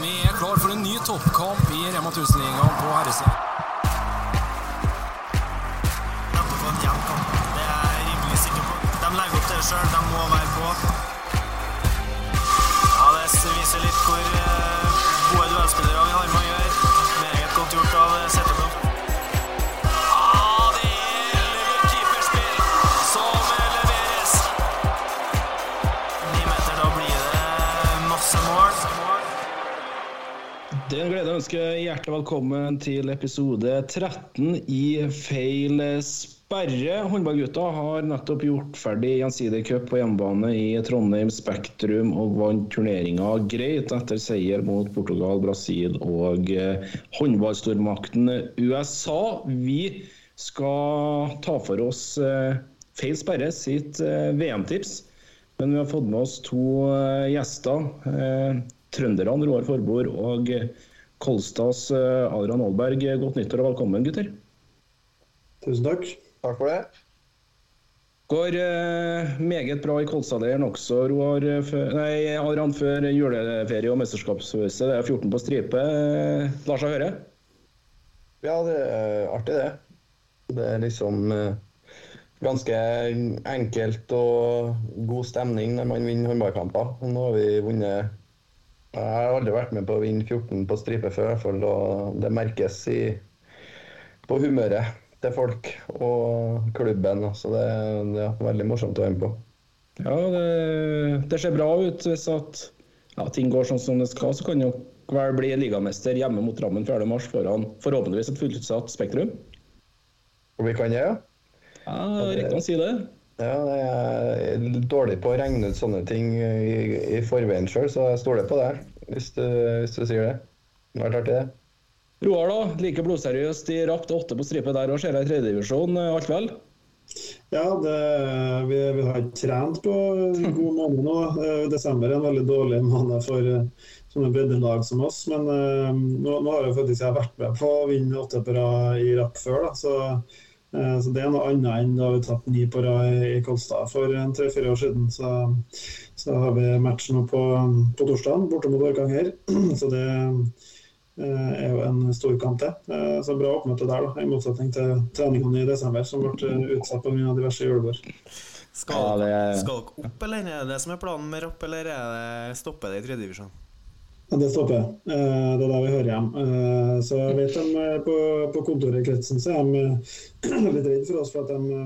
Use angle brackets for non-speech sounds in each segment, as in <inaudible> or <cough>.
Vi er klar for en ny toppkamp i Rema 1000-ligaen på herresiden. Neppe få en jevn kamp. Det er jeg rimelig sikker på. De legger opp det sjøl. De må være på. Ja, Det viser litt hvor eh, gode duellspillere vi har med å gjøre. Meget godt gjort av En glede å ønske hjertelig velkommen til episode 13 i Feil sperre. Håndballgutta har nettopp gjort ferdig gjensidig cup på hjemmebane i Trondheim Spektrum og vant turneringa greit etter seier mot Portugal, Brasil og eh, håndballstormakten USA. Vi skal ta for oss eh, Feil sperre sitt eh, VM-tips. Men vi har fått med oss to gjester. Trønderne Roar Forbord og Kolstads eh, Adrian Aalberg. Godt nyttår og velkommen, gutter. Tusen takk. Takk for det. Går eh, meget bra i Kolstadleiren også, Roar. eh, nei, Adrian, før juleferie og mesterskapspause. Det er 14 på stripe. Eh, lar seg høre? Ja, det er artig, det. Det er liksom eh, ganske enkelt og god stemning når man vinner håndballkamper. Nå har vi vunnet Jeg har aldri vært med på å vinne 14 på stripe før, i hvert fall, og det merkes i, på humøret til folk og klubben. Så det, det er veldig morsomt å være med på. Ja, det, det ser bra ut. Hvis at ja, ting går sånn som det skal, så kan jo vel bli ligamester hjemme mot Drammen 4.3 foran forhåpentligvis et fullutsatt Spektrum. Og vi kan det, ja? Ja, riktig å si det. Ja, jeg er dårlig på å regne ut sånne ting i, i forveien sjøl, så jeg stoler på deg hvis du, hvis du sier det. Det har vært artig, det. Roar, da. Like blodseriøst i rapt åtte på stripe der og ser deg i tredjedivisjon. Alt vel? Ja, det, vi, vi har ikke trent på en god måned nå. Eh, Desember er en veldig dårlig måned for eh, sånne breddelag som oss. Men eh, nå, nå har jeg faktisk jeg vært med på å vinne åtte på rad i rapp før. Da. Så, eh, så det er noe annet enn da vi tatt ni på rad i, Kolstad for en tre-fire år siden. Så, så har vi matchen på, på torsdag borte mot Orkanger. <clears throat> Så det eh, er jo en stor kamp til. Eh, Så bra oppmøte der, da, i motsetning til treningene i desember, som ble eh, utsatt pga. diverse julebord. Skal, Ja, er- skal dere opp, eller er det det som er planen med Rapp, eller er det stoppe det i tredje divisjon? Ja, Det stopper. Eh, Det er der vi hører hjem. Eh, Så jeg vet de eh, på, på kontoret i kretsen så er de <clears throat> litt redd for oss for at de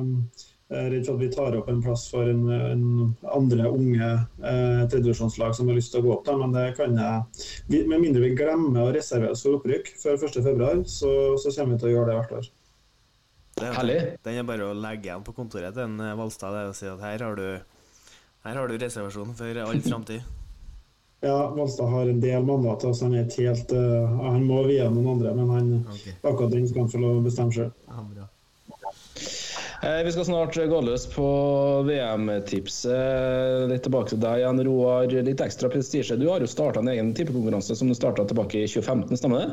er redd for at vi tar opp en plass for en, en andre unge eh, tredjevisjonslag som har lyst til å gå opp. Da. Men det kan jeg vi, Med mindre vi glemmer å reservere oss for opprykk før 1.2, så, så kommer vi til å gjøre det hvert år. Er- Herlig. Den er bare å legge igjen på kontoret til en Valstad og si at her har du her har du reservasjon for all framtid. Ja, Valstad har en del mandater, så han er ikke helt uh, Han må vie noen andre, men han, okay. akkurat den skal han få lov å bestemme sjøl. Ja. Eh, Vi skal snart gå løs på VM-tipset. Litt tilbake til deg igjen, Roar. Litt ekstra prestisje. Du har jo starta en egen tippekonkurranse som du starta tilbake i 2015, stemmer det?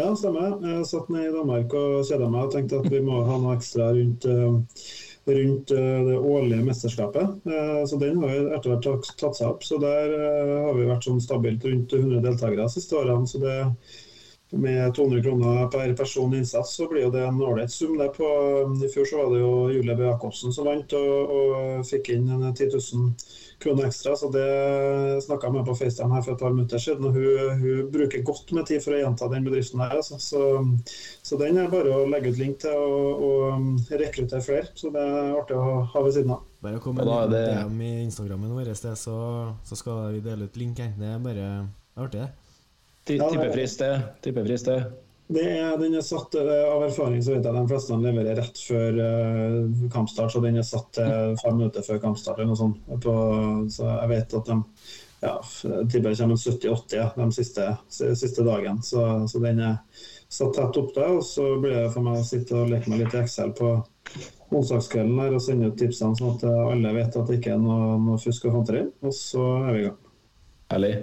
Ja, stemmer. Jeg satt ned i Danmark og kjeda meg og tenkte at vi må ha noe ekstra rundt, eh, rundt eh, det årlige mesterskapet. Eh, Så den har jo etter hvert tatt- seg opp. Så der eh, har vi vært sånn stabilt rundt 100 deltakere de siste årene. Så det med 200 kroner per person innsats, så blir det en ålreit sum. På, I fjor så var det jo Julie B. Jacobsen som vant og, og fikk inn en 10 000 kroner ekstra. Så det snakka jeg med på FaceTime her for et par minutter siden. og Hun, hun bruker godt med tid for å gjenta den bedriften her. Altså. Så, så den er bare å legge ut link til og, og rekruttere flere. Så det er artig å ha ved siden av. Bare kom komme liten det- DM i Instagrammen vår, så, så skal vi dele ut link. Det er bare artig, det. Tippefrist, det. Tippefrist, det. Det er, den er satt, eh, Av erfaring så vet jeg de fleste leverer rett før uh, kampstart, så den er satt til fem minutter før kampstart. eller noe sånt. På, så jeg vet at de ja, tipper kommer 70-80 ja, de siste, siste dagen. Så, så den er satt tett opp der. Og så blir det for meg å sitte og leke meg litt i Excel på onsdagskvelden her og sende ut tipsene, sånn at alle vet at det ikke er noe, noe fusk og fanteri. Og så er vi i gang. Herlig.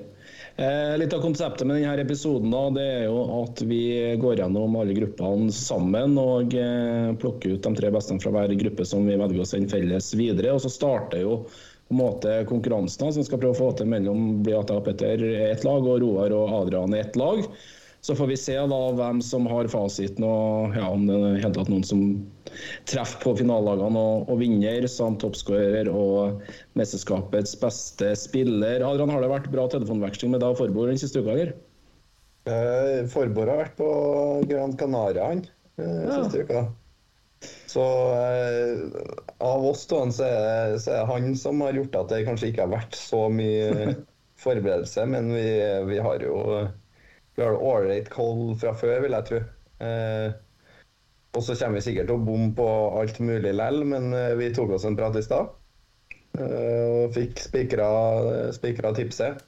Eh, litt av konseptet med denne episoden da, det er jo at vi går gjennom alle gruppene sammen og eh, plukker ut de tre beste fra hver gruppe som vi velger å sende felles videre. Og så starter jo på en måte konkurransen som skal prøve å få til mellom Beata og Petter er ett lag, og Roar og Adrian i ett lag. Så får vi se da hvem som har fasiten, og ja, om det er i noen som treffer på finalelagene og, og vinner, samt toppskårer og mesterskapets beste spiller. Adrian, har det vært bra telefonveksling med deg og Forborg den siste uka, eller? Eh, Forborg har vært på Gran Canaria han, eh, Ja. siste uka. Så eh, av oss to så er, det, så er det han som har gjort at det kanskje ikke har vært så mye <laughs> forberedelse, men vi, vi har jo vi har ålreit koll fra før, vil jeg tro. Eh, og så kommer vi sikkert til å bomme på alt mulig lell, men eh, vi tok oss en prat i stad. Eh, og fikk spikra tipset.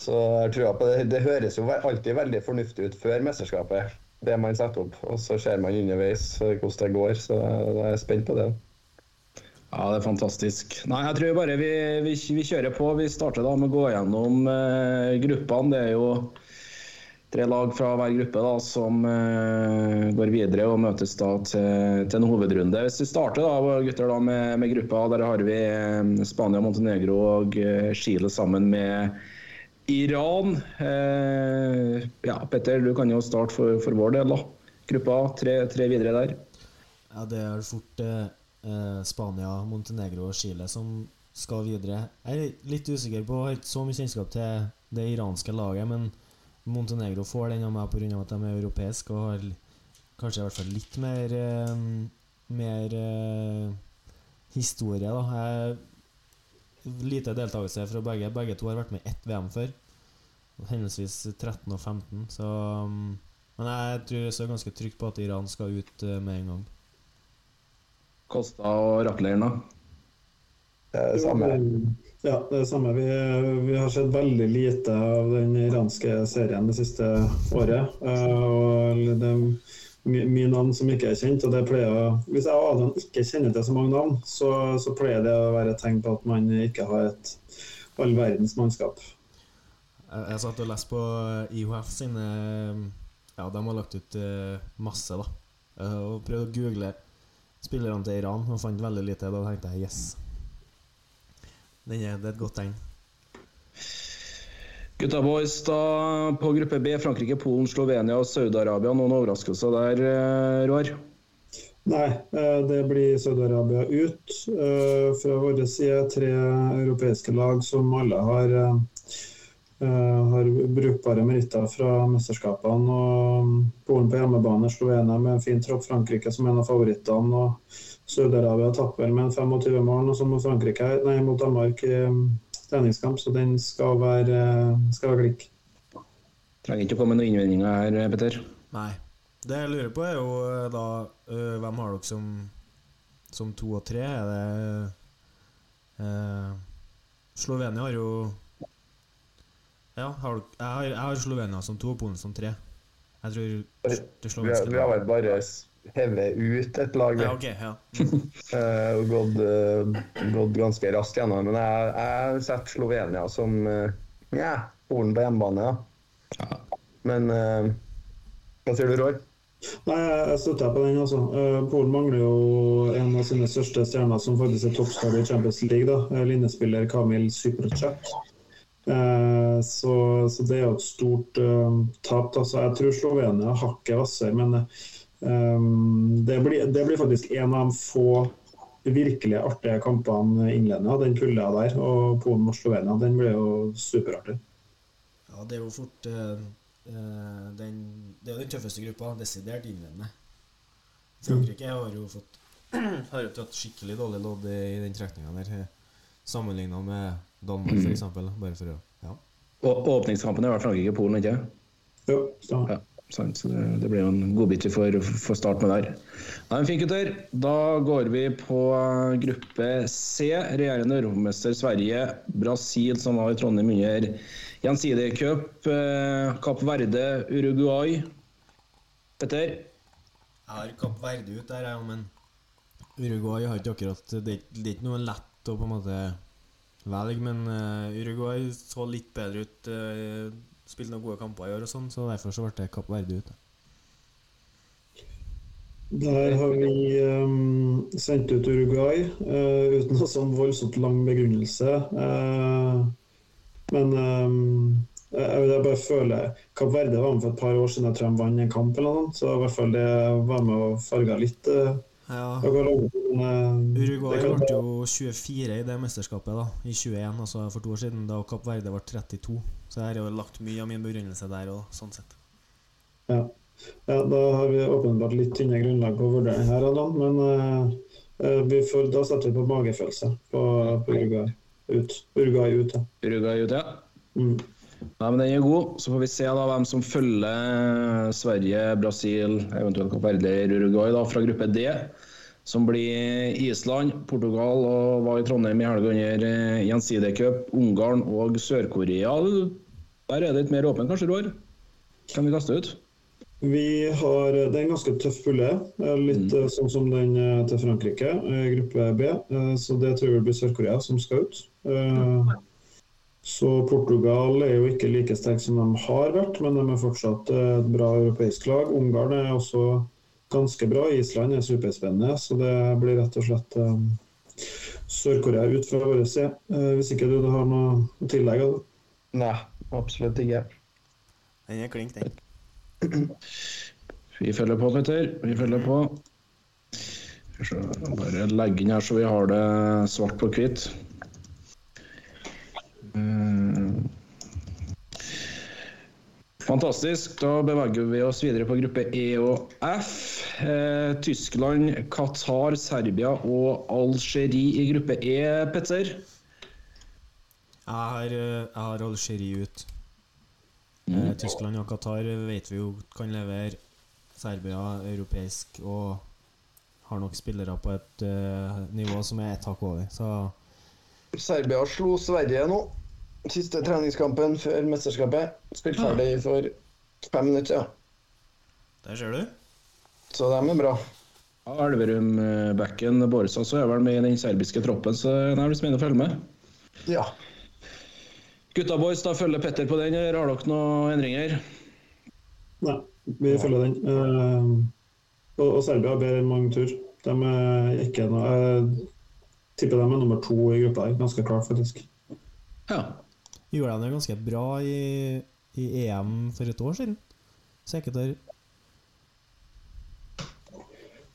Så jeg tror på det, det høres jo alltid veldig fornuftig ut før mesterskapet, det man setter opp. Og så ser man underveis hvordan det går, så jeg er spent på det. Ja, det er fantastisk. Nei, jeg tror bare vi, vi, vi kjører på. Vi starter da med å gå gjennom eh, gruppene. Det er jo tre lag fra hver gruppe da, som uh, går videre og møtes da til, til en hovedrunde. Hvis vi starter da, gutter da, med, med gruppa, der har vi eh, Spania, Montenegro og uh, Chile sammen med Iran. Ja, Petter, du kan jo starte for, for vår del. da. Gruppa, tre, tre videre der. Ja, det er fort Spania, Montenegro og Chile som skal videre. Jeg er litt usikker på, har ikke så mye kjennskap til det iranske laget, men Montenegro får den av meg pga. at de er europeiske og har kanskje i hvert fall litt mer eh, Mer eh, historie, da. Jeg, lite deltakelse fra begge. Begge to har vært med i ett VM før. Henholdsvis 13 og 15, så um, Men jeg tror jeg er ganske trygt på at Iran skal ut eh, med en gang. Kosta og Rappleiren, da. Det er det samme. Ja, det er det samme. Vi, vi har sett veldig lite av den iranske serien det siste året. Eh, og det er mye navn som ikke er kjent. og det pleier Hvis jeg og Adrian ikke kjenner til så mange navn, så, så pleier det å være et tegn på at man ikke har et all verdens mannskap. Jeg, satt og leste på IHF sine Ja, de har lagt ut eh, masse, da. Eh, og prøvde å google spillerne til Iran og fant veldig lite. Da tenkte jeg yes. Den er, det er et godt tegn. Gutta boys, da på gruppe B, Frankrike, Polen, Slovenia og Saudi-Arabia. Noen overraskelser der, eh, Roar? Nei, eh, det blir Saudi-Arabia ut. Eh, Fra vår side tre europeiske lag som alle har, har brukbare meritter fra mesterskapene. og Polen på hjemmebane, Slovenia med en fin tropp, Frankrike som en av favorittene. og Saudi-Arabia tapper med en 25 mål, og så mot Frankrike, nei, mot Danmark i eh, treningskamp, så den skal være, eh, skal være klikk. Trenger ikke å komme med noen innvendinger her, Petter. Nei. Det jeg lurer på, er jo eh, da eh, Hvem har dere som, som to og tre? Er det eh, Slovenia har jo Ja, har dere, jeg, har, jeg har Slovenia som to og Polen som tre. Jeg tror det slovenske vi har vel bare s- hevet ut et lag Ja, okay, ja. <laughs> eh, og gått, eh, gått ganske raskt gjennom. Men jeg, jeg setter Slovenia som eh, ja, Polen på hjemmebane. Ja. Men eh, hva sier du, Roar? Nei, jeg jeg støtter på den. altså. Eh, Polen mangler jo en av sine største stjerner, som faktisk er toppskårer i Champions League. da, Linjespiller Kamil. Eh, så, så det er jo et stort uh, tap. da, så Jeg tror Slovenia hakker hakket hvassere, men eh, det, blir, det blir faktisk en av de få virkelig artige kampene innledende, den kulda der. Og Polen mot Slovenia, den blir jo superartig. Ja, det er jo fort eh, eh, den, Det er jo den tøffeste gruppa, desidert innledende. Frankrike har jo fått <clears throat> Har jo tatt skikkelig dårlig lodd i, i den trekninga der, sammenligna med Danmark, for eksempel Bare for å Ja. Og åpningskampen er vel Frankrike-Polen, ikke Jo, stemmer. Ja, Så det, det blir jo en godbit vi får, får starte med der. Nei, Fint, gutter. Da går vi på gruppe C. Regjerende europamester Sverige. Brasil, som var i Trondheim under gjensidig cup. Eh, Verde, Uruguay. Petter? Jeg har Kapp Verde ut der, jeg, men Uruguay har ikke akkurat Det, det er ikke noe lett å på en måte velge, men eh, Uruguay så litt bedre ut. Uh, spilte noen gode kamper i år, og sånn, så derfor så ble det Kapp Verde ut. Der har vi um, sendt ut Uruguay uh, uten noe sånn voldsomt lang begrunnelse. Uh, men um, jeg, jeg bare føler Kapp Verde var med for et par år siden. Jeg tror de vant en kamp, eller noe. Så i hvert fall det var med og farga litt. Uh, Ja. men, Uruguay det kan- ble jo 24 i det mesterskapet da, i 21, altså for to år siden, da Kapp Verde ble 32. Så jeg har jo lagt mye av min begrunnelse der òg, sånn sett. Ja. ja, da har vi åpenbart litt tynne grunnlag på vurdering her, Adam, men eh, eh, vi får, da setter vi på magefølelse på, på Uruguay ut. Uruguay ut, ja. Uruguay ut, ja. Mm. Nei, men Den er god. Så får vi se da hvem som følger Sverige, Brasil, eventuelt Kapp Verde Uruguay da, fra gruppe D. Som blir Island, Portugal og var i Trondheim i helga under eh, cup. Ungarn og Sør-Korea. Der er det litt mer åpent, kanskje, Roar? Kan vi kaste ut? Vi har, Det er en ganske tøff pulle, eh, litt mm. sånn som den eh, til Frankrike, eh, gruppe B. Eh, Så det tror jeg blir Sør-Korea som skal ut. Eh, Så Portugal er jo ikke like sterk som de har vært, men de er fortsatt et bra europeisk lag. Ungarn er også ganske bra. Island er superspennende, så det blir rett og slett um, Sør-Korea ut fra vår side. Uh, Hvis ikke du har noe å tillegge? Nei, absolutt ikke. Den er klink, den. Vi følger på, Petter. Vi følger på. Skal Bare legge inn her så vi har det svart på hvitt. Eh, Fantastisk. Da beveger vi oss videre på gruppe E og F. Eh, Tyskland, Qatar, Serbia og Algerie i gruppe E, Petter. Jeg har, eh, Algerie ut. Eh, Tyskland og Qatar vet vi jo kan levere. Serbia europeisk og har nok spillere på et uh, nivå som er ett hakk over. Så Serbia slo Sverige nå. Siste treningskampen før mesterskapet. Spilt ferdig for fem minutter, ja. der ser du. Så dem er bra. Elverum-backen Borsa så er vel med i den serbiske troppen, så det blir spennende å følge med. Ja. Gutta boys, da følger Petter på den, har dere noen endringer? Nei, vi følger den. Uh, og, og Serbia ber en mange tur. De er ikke noe Jeg tipper de er nummer to i gruppa her. Ganske klart, faktisk. Ja. Gjorde de det ganske bra i, i EM for et år siden? Sikkert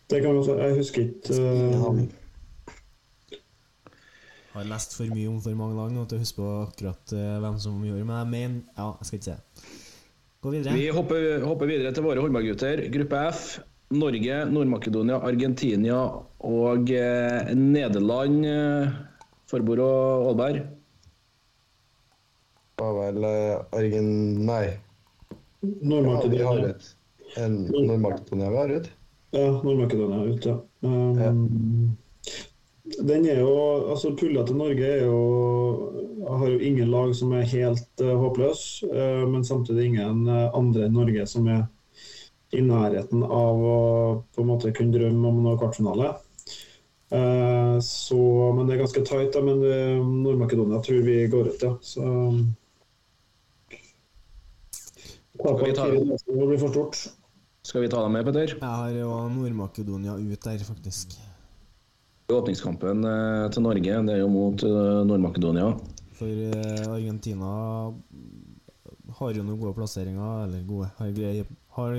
Det kan godt også, Jeg husker ikke eh, har lest for mye om for mange lag nå til å huske på akkurat eh, hvem som gjorde Men jeg mener Ja, jeg skal ikke se. Gå videre. Vi hopper, hopper videre til våre håndballgutter. Gruppe F. Norge, Nord-Makedonia, Argentina og eh, Nederland. Eh, Forbord og Aalberg. Var vel eh, Argen... Nei. Ja, Nord-Makedonia har ut. En Nord-Makedonia vi har ut. ja, Nord-Makedonia er ut, ja. Um, Den er jo Altså, pulla til Norge er jo har jo ingen lag som er helt uh, håpløse, uh, men samtidig ingen uh, andre enn Norge som er i nærheten av å på en måte kunne drømme om noe kvartfinale. Uh, så, men det er ganske tight, da. Men Nord-Makedonia tror vi går ut, ja. Så Skal vi ta- Det blir for stort. Skal vi ta dem med, Petter? Jeg har jo Nord-Makedonia ut der, faktisk. Åpningskampen eh, til Norge det er jo mot eh, Nord-Makedonia. For eh, Argentina har jo noen gode plasseringer, eller gode Har, har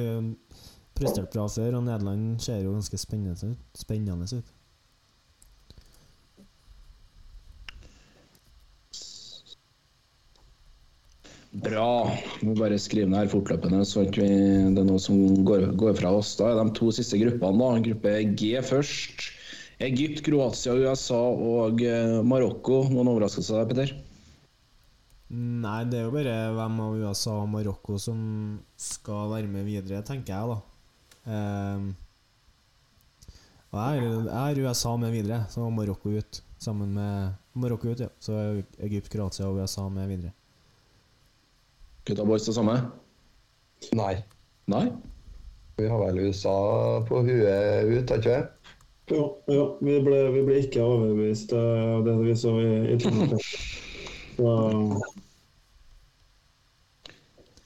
prestert bra før, og Nederland ser jo ganske spennende ut. Spennende ut. Bra. Må bare skrive ned her fortløpende, så vi, det er noe som går, går fra oss. Da er de to siste gruppene. da. Gruppe G først. Egypt, Kroatia, USA og eh, Marokko. Noen overraskelser der, Petter? Nei, det er jo bare hvem av USA og Marokko som skal være med videre, tenker jeg, da. Ehm, og jeg har- USA med videre, så Marokko ut. Sammen med Marokko ut, ja. Så Egypt, Kroatia og USA med videre. Gutta boys det samme? Nei. Nei? Vi har vel USA på huet ut, har ikke vi? Ja, jo. vi, ble, vi ble ikke overbevist av det vi så i, i Trondheim. <laughs> Så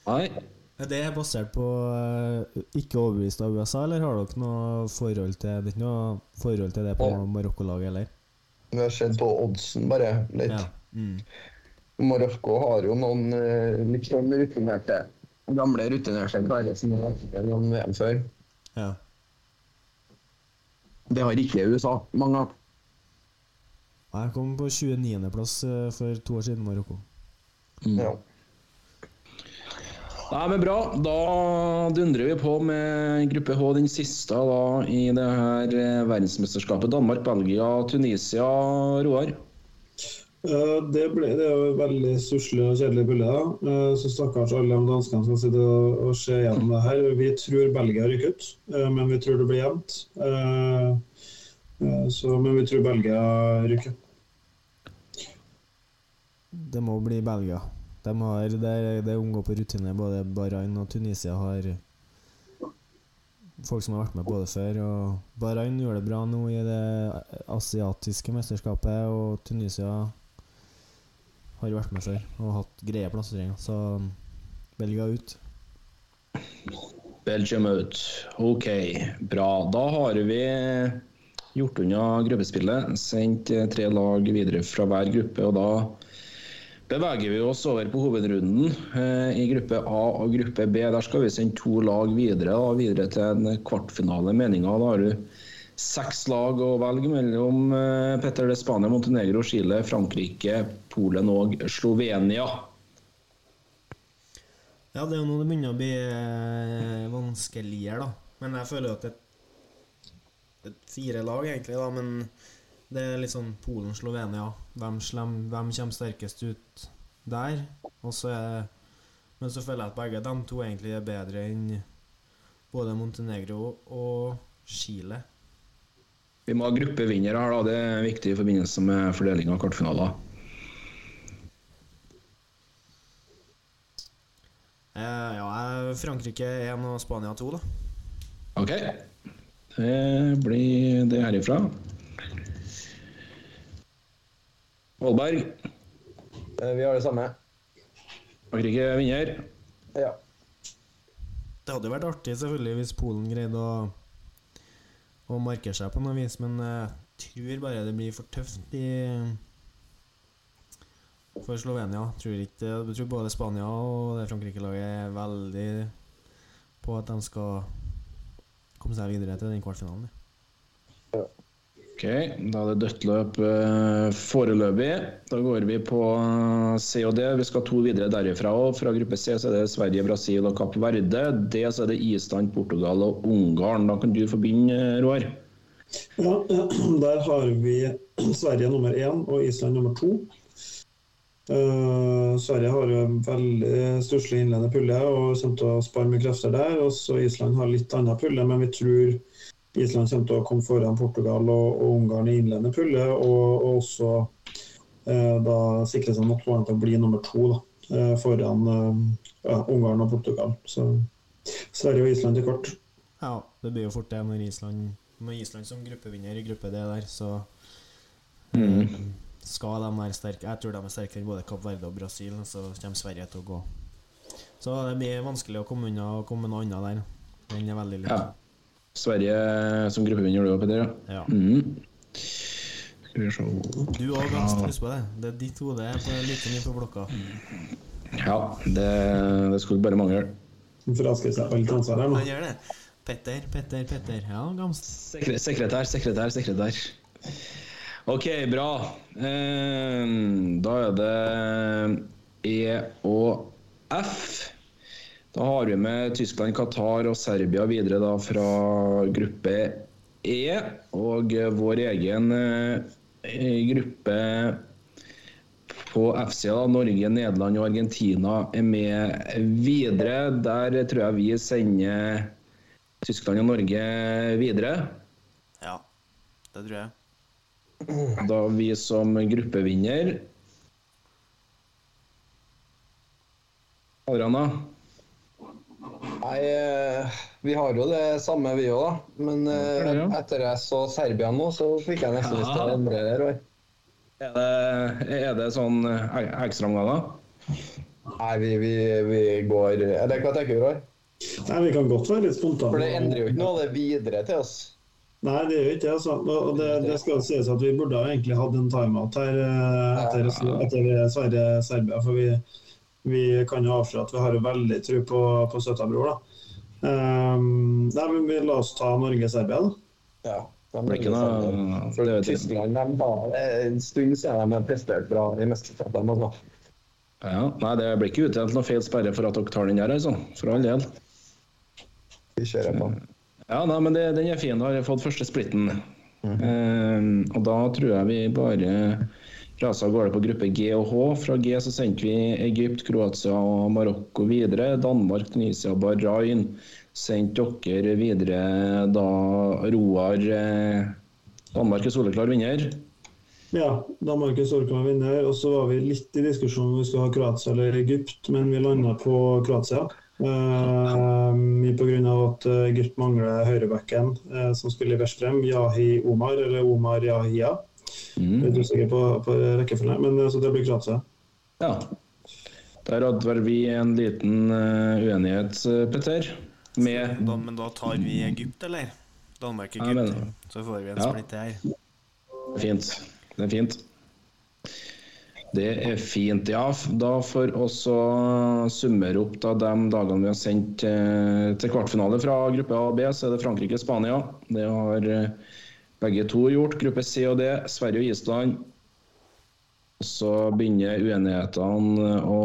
Nei. Er det basert på eh, ikke overbevist av USA, eller har dere noe forhold til Det noe forhold til det på Marokko-laget, eller? Vi har sett på oddsen, bare. litt. Ja. Mm. Marokko har jo noen eh, litt sånn rutinerte Gamle rutinerte karer som har vært gjennom VM før. ja. Det har ikke USA, mange av. Jeg kom på 29.-plass for to år siden, Marokko. Ja. Nei, men Bra. Da dundrer vi på med gruppe H, den siste da, i det her eh, verdensmesterskapet. Danmark, Belgia, Tunisia. Roar? Eh, Det, ble, det jo veldig stusslig og kjedelig bilde. Eh, Så stakkars alle de danskene som sitter og, se gjennom det her. Vi tror Belgia rykker ut, eh, men vi tror det blir jevnt. Så, men vi tror Belgia rykker. Det må bli Belgia. De har, det, det går på rutine. Både Bahrain og Tunisia har folk som har vært med på det før. Og Bahrain gjør det bra nå i det asiatiske mesterskapet, og Tunisia har vært med før og hatt greie plasseringer. Så Belgia ut. Belgium ut. OK, bra. Da har vi gjort unna gruppespillet. Sendt eh, tre lag videre fra hver gruppe. og da beveger vi oss over på hovedrunden eh, i gruppe A og gruppe B. Der skal vi sende to lag videre, da, videre til en kvartfinale. Meninga, da har du seks lag å velge mellom. Eh, Petter, det Spania, Montenegro, Chile, Frankrike, Polen og Slovenia. Ja, det er jo nå det begynner å bli eh, vanskeligere, da. Men jeg føler jo at det er fire lag, egentlig, da. Men det er litt sånn Polen-Slovenia. Hvem, slem, hvem kommer sterkest ut der? Og så er Men så føler jeg at begge de to egentlig er bedre enn både Montenegro og Chile. Vi må ha gruppevinnere her, da. Det er viktig i forbindelse med fordeling av kvartfinaler. Eh, ja, Frankrike 1 og Spania 2, da. OK. Det blir det herifra. Vollberg, Eh, Vi har det samme. Frankrike vinner. Ja. Det hadde vært artig selvfølgelig hvis Polen greide å, å markere seg på noe vis, men jeg tror bare det blir for tøft i for Slovenia. Tror ikke, jeg tror både Spania og det Frankrike-laget er veldig på at de skal komme seg videre til den kvartfinalen. Ok, Da er det dødt løp eh, foreløpig. Da går vi på C og D. Vi skal to videre derifra. òg. fra gruppe C så er det Sverige, Brasil og Kapp Verde. D så er det Island, Portugal og Ungarn. Da kan du begynne, Roar. Ja, <clears throat> der har vi Sverige nummer én og Island nummer to. Uh, Sverige har jo en veldig stusslig innledende pulle og kommer til å spare mye krefter der. Også Island har litt annen pulle, men vi tror Island kommer til å komme foran Portugal og, og Ungarn i innledende pulle. Og, og også eh, da sikre seg nok poeng til å bli nummer to da, eh, foran eh, ja, Ungarn og Portugal. Så Sverige og Island til kort. Ja, det blir jo fort det når Island når Island som gruppevinner i gruppe D der, så eh, skal de være sterke. Jeg tror de er sterkere enn både Kapp Verde og Brasil, så kommer Sverige til å gå. Så det blir vanskelig å komme unna og komme noe annet der. Den er veldig lik. Ja. Sverige som gruppevinner, du òg, Petter? Ja. Mm. Skal vi se Du òg, ganske, Husk på det. Det er ditt hode på like mye på blokka. Ja, det, det skulle bare mangle. Fraskriver seg alt ansvar her nå. Han gjør det. Petter, Petter, Petter. Ja, Gamst. Sekre, sekretær, sekretær, sekretær. OK, bra. Eh, da er det E og F. Da har vi med Tyskland, Qatar og Serbia videre da fra gruppe E. Og vår egen eh, gruppe på F-sida, Norge, Nederland og Argentina, er med videre. Der tror jeg vi sender Tyskland og Norge videre. Ja, det tror jeg. Da vi som gruppevinner Adriana? Nei, eh, vi har jo det samme vi òg, da. Men eh, ja. etter jeg så Serbia nå, så fikk jeg nesten lyst til å endre det. Roy. Er det, er det sånn eh, ekstraomganger? Nei, vi, vi, vi går Eller hva tenker du, Roy? Nei, Vi kan godt være litt spontane. For det endrer jo ikke noe av det videre til oss. Nei, det gjør ikke det. Altså. Og det, det skal sies at vi burde ha egentlig hatt en timeout her eh, etter, etter Sverige-Serbia. For vi, vi kan jo avsløre at vi har veldig tro på, på Søtabror. da. Um, nei, men vi La oss ta Norge-Serbia, da. Ja. De blir ikke noe- For det. Tyskland de var en stund siden de har prestert bra i mesterskapet. Altså. Ja, nei, det blir ikke utdelt noe feil sperre for at dere tar den der, altså. For all del. Vi kjører på. Ja, nei, men det, den er fin. Da har jeg fått første splitten. Eh, og da tror jeg vi bare raser av gårde på gruppe G og H. Fra G så sendte vi Egypt, Kroatia og Marokko videre. Danmark, Tunisia, Bahrain. Sendte dere videre da Roar eh, Danmark er soleklar vinner. Ja, Danmark er soleklar vinner. Og så var vi litt i diskusjon om vi skulle ha Kroatia eller Egypt, men vi landa på Kroatia. Uh, mye pga. at eh, Egypt mangler høyrebacken uh, som spiller i frem. Yahi Omar, eller Omar Yahia. Mm. Litt usikker på, på rekkefølgen, men altså, det blir Kroatia. Ja. Der hadde vel vi en liten uh, uenighet, eh, Petter. Med Da, men da tar vi Egypt, eller? Danmark Ja, jeg Egypt. mener Så får vi en Ja. splitt her. Fint. Det er fint. Det er fint, ja. Da for oss å summere opp da, de dagene vi har sendt eh, til kvartfinale fra gruppe A og B, så er det Frankrike-Spania. Det har eh, begge to gjort. Gruppe C og D, Sverige og Island. Så begynner uenighetene å,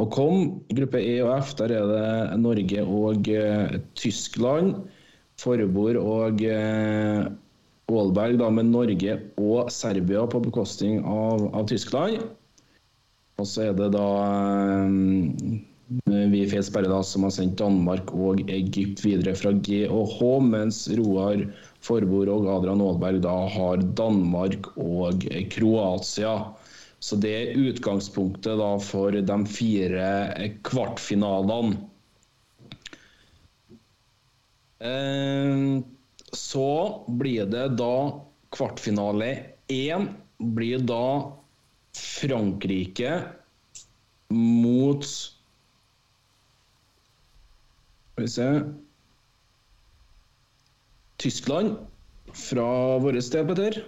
å komme. Gruppe E og F, der er det Norge og eh, Tyskland. Forbord og eh, Aalberg da med Norge og Serbia på bekostning av, av Tyskland. Og så er det da eh, vi i Feil Berre som har sendt Danmark og Egypt videre fra G og H, mens Roar Forbord og Adrian Aalberg da har Danmark og Kroatia. Så det er utgangspunktet da for de fire kvartfinalene. Eh, Så blir det da kvartfinale én blir da Frankrike mot Skal vi se Tyskland fra vårt sted, Petter.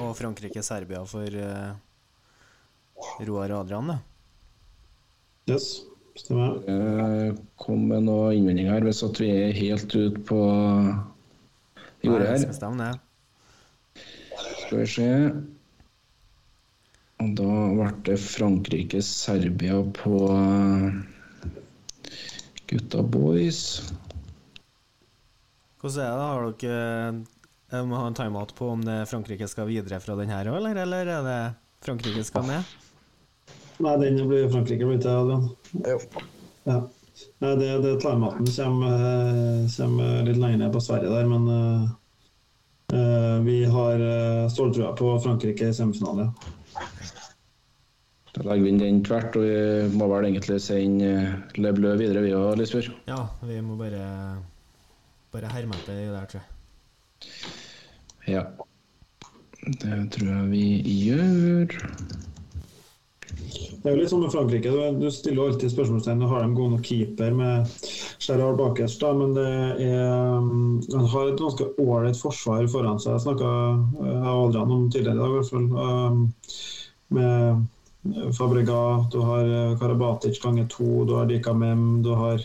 Og Frankrike-Serbia for uh, Roar og Adrian, da. Yes, stemmer. Eh, Kom med noen innvendinger her hvis at vi er helt ute på jordet Nei, det her. skal stemme, det. Skal vi se Og da ble det Frankrike-Serbia på eh, gutta boys. Hvordan er det? Har dere Jeg må ha en timeout på om det Frankrike skal videre fra den her òg, eller? Eller er det Frankrike skal med? Nei, den blir Frankrike blir til, Adrian. Jo. Ja. Nei, det, det timeouten kommer, eh, kommer litt lenger ned på Sverige der, men eh, eh, vi har uh, ståltrua på Frankrike i semifinale. Da legger vi inn den tvert, og vi må vel egentlig sende eh, Le Bleu videre, vi òg, Lisbjørg. Ja, vi må bare Bare herme etter det der, tror jeg. Ja. Det tror jeg vi gjør. Det er jo litt sånn med Frankrike. Du, du stiller alltid spørsmålstegn har dem god nok keeper med Gerard bakerst, da, men det er um, Han har et ganske ålreit forsvar foran seg. Jeg snakka jeg og Adrian om tidligere i dag, i hvert fall. Um, med Fabregat, du har eh, Karabatic ganger to, du har Dikamem, du har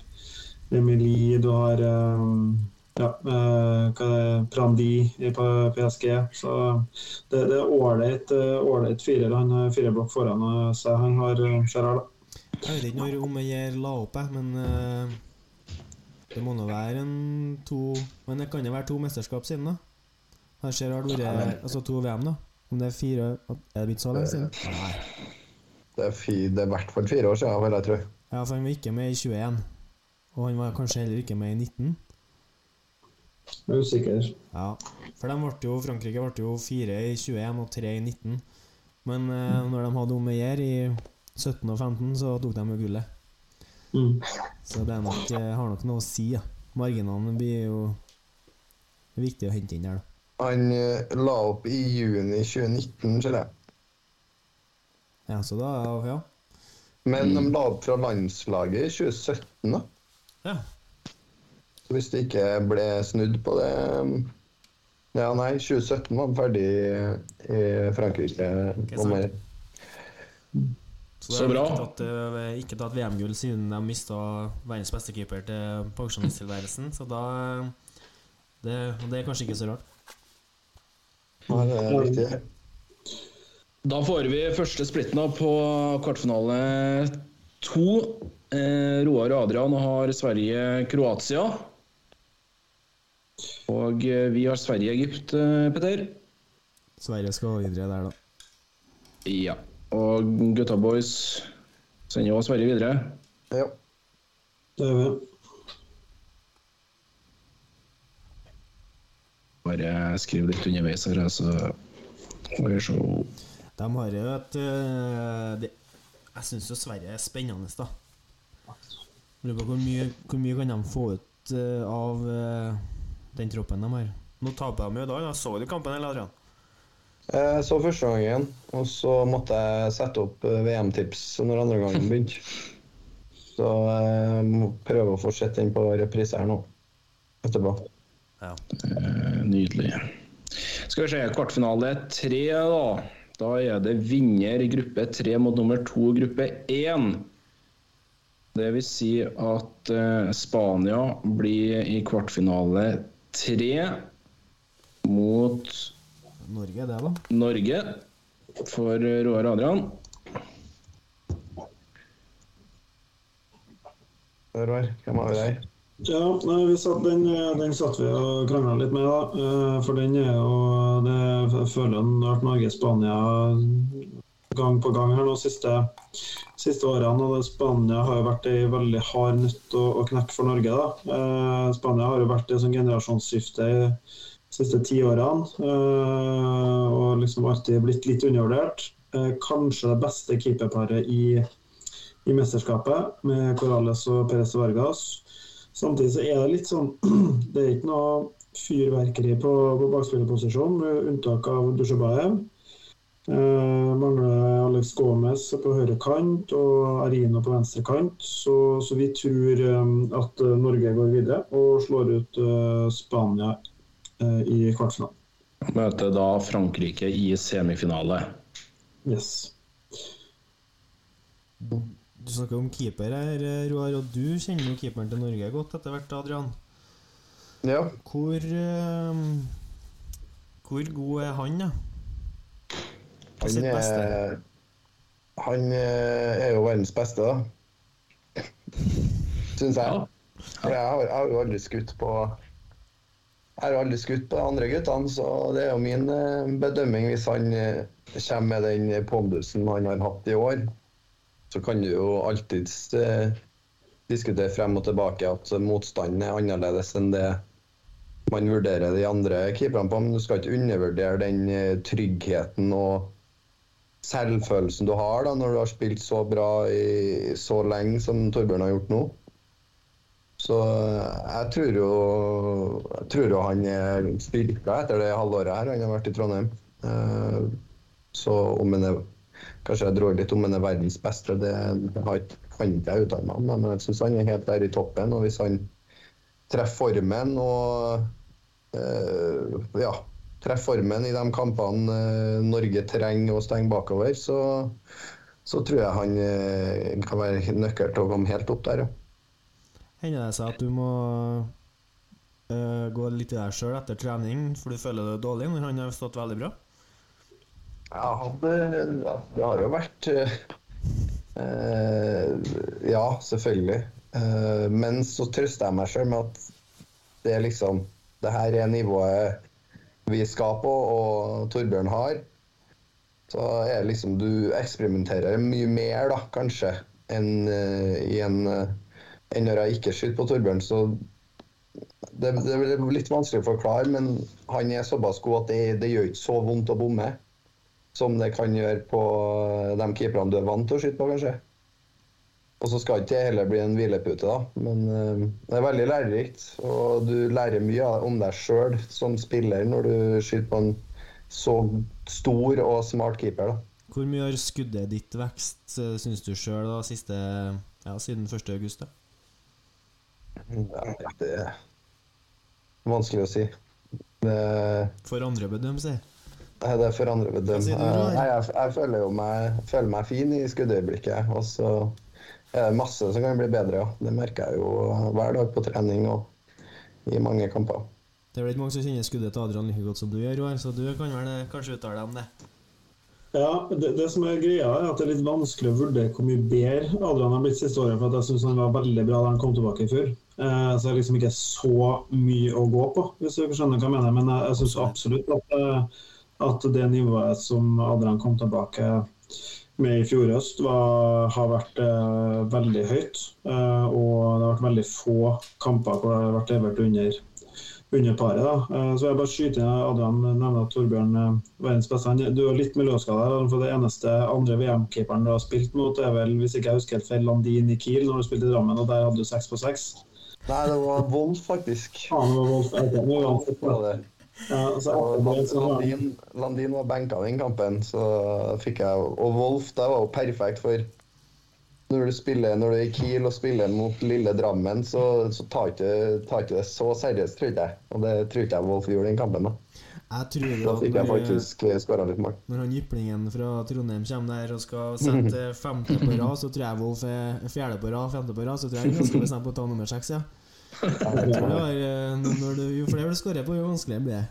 Emilie, du har um, ja, eh, Prandi i PSG. Så det, det er ålreit eh, firer. Han har fire blokk foran eh, seg. Han har eh, Gerard. Jeg vet ikke om jeg la opp, jeg, men eh, det må nå være en to Men det kan jo være to mesterskap siden, da. Har Gerard vært Altså to VM, da? Om det er fire Er det blitt så lenge siden? Nei. Er, det er i hvert fall fire år siden, vil jeg tro. Ja, for han var ikke med i 21. Og han var kanskje heller ikke med i 19. Er usikker. Ja, for de ble jo, Frankrike ble jo fire i 21 og tre i 19. Men eh, når de hadde Omeyer i 17 og 15, så tok de jo gullet. Mm. Så det er nok, eh, har nok noe å si. Ja. Marginene blir jo det er viktig å hente inn der, da. Han eh, la opp i juni 2019, ser jeg. Ja, så da, ja. Men de la opp fra landslaget i 2017, da. Ja. Så hvis det ikke ble snudd på det Ja, nei, 2017 var de ferdig i Frankrike. Mer. Så, Så bra. Ikke tatt, eh, ikke tatt VM-gull siden de mista verdens beste keeper til pensjonisttilværelsen, så da det, det er kanskje ikke så rart. Nei, det er riktig. Da får vi første splitten av på kvartfinale to. Eh, Roar og Adrian har Sverige-Kroatia. Og eh, vi har Sverige-Egypt, eh, Petter. Sverige skal videre der, da. Ja. Og gutta boys sender jo Sverige videre. Ja. Det gjør vi. Bare skriv litt underveis her, så får vi se. De har jo et de, Jeg syns jo Sverige er spennende, da. Lurer på hvor mye, hvor mye kan de få ut eh, av eh, den troppen de har. Nå taper de jo i dag. da Så du kampen, eller, Adrian? Jeg så første gangen, og så måtte jeg sette opp eh, VM-tips når andre gangen <laughs> begynte. Så jeg må prøve å få sett den på reprise her nå etterpå. Ja. Eh, Nydelig. Skal vi se, kvartfinale tre, da. Da er det vinner i gruppe tre mot nummer to gruppe én. Det vil si at eh, Spania blir i kvartfinale tre mot Norge det, da. Norge for Roar Adrian. Roar, hvem har vi der? Ja, nei, vi satt, den, den satt vi og krangla litt med, da. Eh, For den er jo det, Jeg føler jeg har vært Norge-Spania gang på gang her nå siste, siste årene. Og Spania har jo vært ei veldig hard nøtt å, å knekke for Norge. da. Eh, Spania har jo vært i sånn generasjonsskifte de siste tiårene. Eh, og liksom alltid blitt litt undervurdert. Eh, kanskje det beste keeperparet i, i mesterskapet, med Corales og Perez Vargas. Samtidig så er det litt sånn <clears throat> Det er ikke noe fyrverkeri på, på bakspillerposisjon, med unntak av Dusjebaev. Eh, mangler Alex Gomez på høyre kant og Arino på venstre kant. Så, så vi tror eh, at eh, Norge går videre og slår ut eh, Spania eh, i kvartfinalen. Møter da Frankrike i semifinale. Yes. Du snakker om keeper her, eh, Roar, og du kjenner jo keeperen til Norge godt etter hvert, Adrian. Ja, Hvor eh, Hvor god er han, da? På han sitt beste? er, han eh, er jo verdens beste, da. Syns jeg. For jeg har, jeg har jo aldri skutt på Jeg har aldri skutt på de andre guttene, så det er jo min eh, bedømming hvis han eh, kommer med den pondusen han har hatt i år. Så kan du jo alltids eh, diskutere frem og tilbake at motstanden er annerledes enn det man vurderer de andre keeperne på, men du skal ikke undervurdere den tryggheten og selvfølelsen du har da, når du har spilt så bra i så lenge som Torbjørn har gjort nå. Så eh, jeg tror jo, jeg tror jo han er styrka etter det halvåret her han har vært i Trondheim. Eh, Så om han er Kanskje jeg drar litt om han er verdens beste, det har kan ikke jeg uttale meg om. Men jeg syns han er helt der i toppen. Og hvis han treffer formen og eh, ja, treffer formen i de kampene eh, Norge trenger å stenge bakover, så, så tror jeg han eh, kan være nøkkel til å komme helt opp der, ja. Hender det seg at du må uh, gå litt i deg sjøl etter trening, for du føler deg dårlig når han har stått veldig bra? Ja, det, det har jo vært uh, Ja, selvfølgelig. Uh, men så trøster jeg meg sjøl med at det er liksom Det her er nivået vi skal på, og Torbjørn har. Så er det liksom Du eksperimenterer mye mer, da, kanskje, enn eh, en eh, enn når jeg ikke skyter på Torbjørn. Så det, det er litt vanskelig å forklare, men han er såpass god at det, det gjør ikke så vondt å bomme som det kan gjøre på de keeperne du er vant til å skyte på, kanskje. Og så skal ikke det heller bli en hvilepute, da. Men eh, det er veldig lærerikt. Og du lærer mye om deg sjøl som spiller når du skyter på en så stor og smart keeper. da. Hvor mye har skuddet ditt vekst, syns du sjøl, ja, siden 1. august? da? Ja, det er vanskelig å si. Det, For andre bedøm, si. Nei, det er for andre Hva bedøm. sier du, Roar? Nei, jeg, jeg føler jo meg, føler meg fin i skuddøyeblikket. Og så er det masse som kan bli bedre, ja. Det merker jeg jo hver dag på trening og i mange kamper. Det er vel ikke mange som kjenner skuddet til Adrian like godt som du gjør, Roar, så du kan vel eh, kanskje uttale deg om det. Ja, det, det som er greia er at det er litt vanskelig å vurdere hvor mye bedre Adrian har blitt siste året. For at jeg syns han var veldig bra da han kom tilbake i fjor. Eh, så det er liksom ikke så mye å gå på, hvis du skjønner hva jeg mener. Men jeg, jeg syns absolutt at, eh, at det nivået som Adrian kom tilbake med i fjor høst, var, har vært eh, veldig høyt. Eh, og det har vært veldig få kamper hvor det har vært levert under under paret. da. Eh, Så jeg bare skyter inn Adrian nevner at Torbjørn er verdens beste. Han- Du er litt miljøskada. For det eneste andre VM-keeperen du har spilt mot, er vel, hvis ikke jeg husker helt feil, Landin i Kiel når du spilte i Drammen, og der hadde du seks på seks. Nei, det var Wolf, faktisk. Ja, det var Wolf. Ok, Ja, så Og etter det så Landin, Landin var benka den kampen, så fikk jeg Og Wolf, det var jo perfekt, for når du spiller når du er i Kiel og spiller mot lille Drammen, så, så tar ikke det så seriøst, tror ikke jeg. Og det tror ikke jeg Wolf gjorde den kampen. da. Jeg tror Da fikk jeg når, faktisk skåra litt mål. når han jyplingen fra Trondheim kommer der og skal sette femte på rad, så tror jeg Wolf er fjerde på rad, femte på rad, så tror jeg han er ganske <laughs> bestemt på å ta nummer seks, ja. Eh, når du, jo flere du skårer på, jo vanskeligere blir det.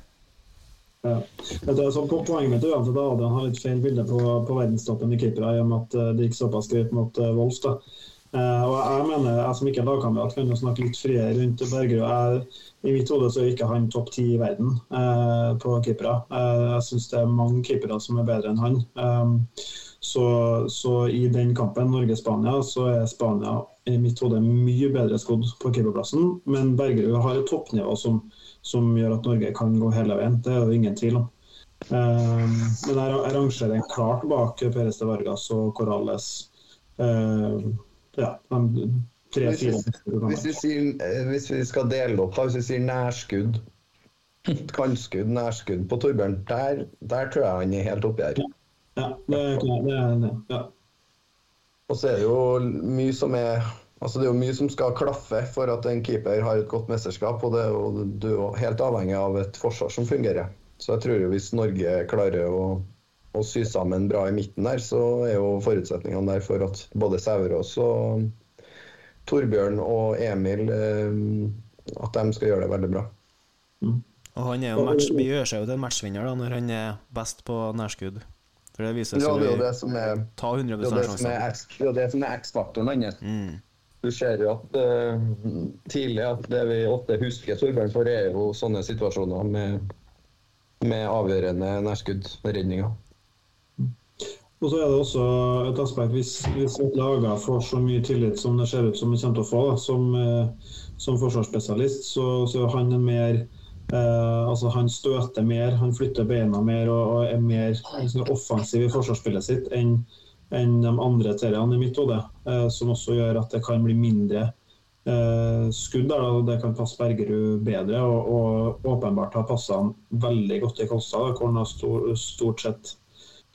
Ja. Det er sånn, poenget mitt er uansett at Adrian har litt feil bilde på, på verdenstoppen i keepere, i og med at eh, det gikk såpass greit mot uh, Wolf. da. Eh, og jeg mener, jeg som ikke er lagkamerat, kan jo snakke litt friere rundt Bergerud. Jeg- I mitt hode så er ikke han topp ti i verden uh, på keepere. Uh, jeg syns det er mange keepere som er bedre enn han. Um, så, så i den kampen, Norge-Spania, så er Spania i mitt hode mye bedre skodd på keeperplassen. Men Bergerud har et toppnivå som, som gjør at Norge kan gå hele veien. Det er det ingen tvil om. Um, men jeg, jeg rangerer klart bak Perez de Vargas og Corrales. Um, ja, de tre-fire Hvis vi, sier, eh, hvis vi skal dele opp, da, hvis vi sier nærskudd, <laughs> kantskudd, nærskudd på Torbjørn, der, der tror jeg han er helt oppi her. Ja, det er. Det er, det, ja. Og så er det jo mye som er Altså Det er jo mye som skal klaffe for at en keeper har et godt mesterskap. Og det er jo, du er helt avhengig av et forsvar som fungerer. Så jeg tror jo hvis Norge klarer å, å sy sammen bra i midten der, så er jo forutsetningene der for at både Saurås og Torbjørn og Emil eh, at de skal gjøre det veldig bra. Og han er jo match, gjør seg jo til en matchvinner da, når han er best på nærskudd. For det viser Ja, det er jo det som er ta 100 det er det som er det er det som er X-faktoren hans. Mm. Du ser jo at uh, tidlig at det vi ofte husker Torbjørn for, er jo sånne situasjoner med, med avgjørende nærskuddredninger. Og så er det også et aspekt hvis, hvis et lag får så mye tillit som det ser ut som det kommer til å få da, som, eh, som forsvarsspesialist, så, så er han en mer eh, altså Han støter mer, han flytter beina mer og, og er mer liksom, offensiv i forsvarsspillet sitt enn en de andre teriene i mitt hode, uh, som også gjør at det kan bli mindre uh, skudd. Der, da, det kan passe Bergerud bedre, og, og åpenbart har passa han veldig godt i Kolstad, hvor han har stor, stort sett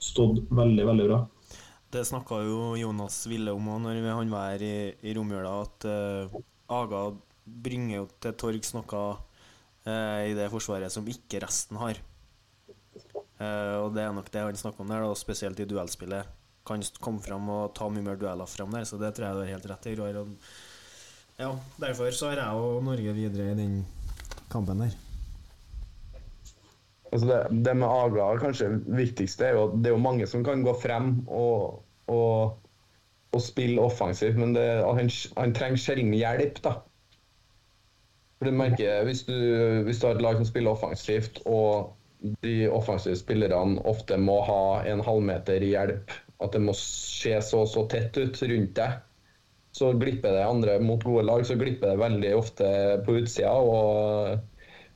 stått veldig, veldig bra. Det snakka jo Jonas Ville om òg når han var i, i romjula, at Aga bringer jo til torgs noe i det forsvaret som ikke resten har. Eh, og det er nok det han snakker om der, og spesielt i duellspillet. Kan komme fram og ta mye mer dueller fram der, så det tror jeg du har helt rett i. Ja, derfor så har jeg og Norge videre i den kampen der. Altså det, det med Aga kanskje viktigste er jo at det er jo mange som kan gå frem og, og, og spille offensivt, men det, han, han trenger sjelden hjelp, da. For du merker, hvis du, hvis du har et lag som spiller offensivt, og de offensive spillerne ofte må ha en halvmeter hjelp, at det må se så så tett ut rundt deg, så glipper det andre mot gode lag, så glipper det veldig ofte på utsida og,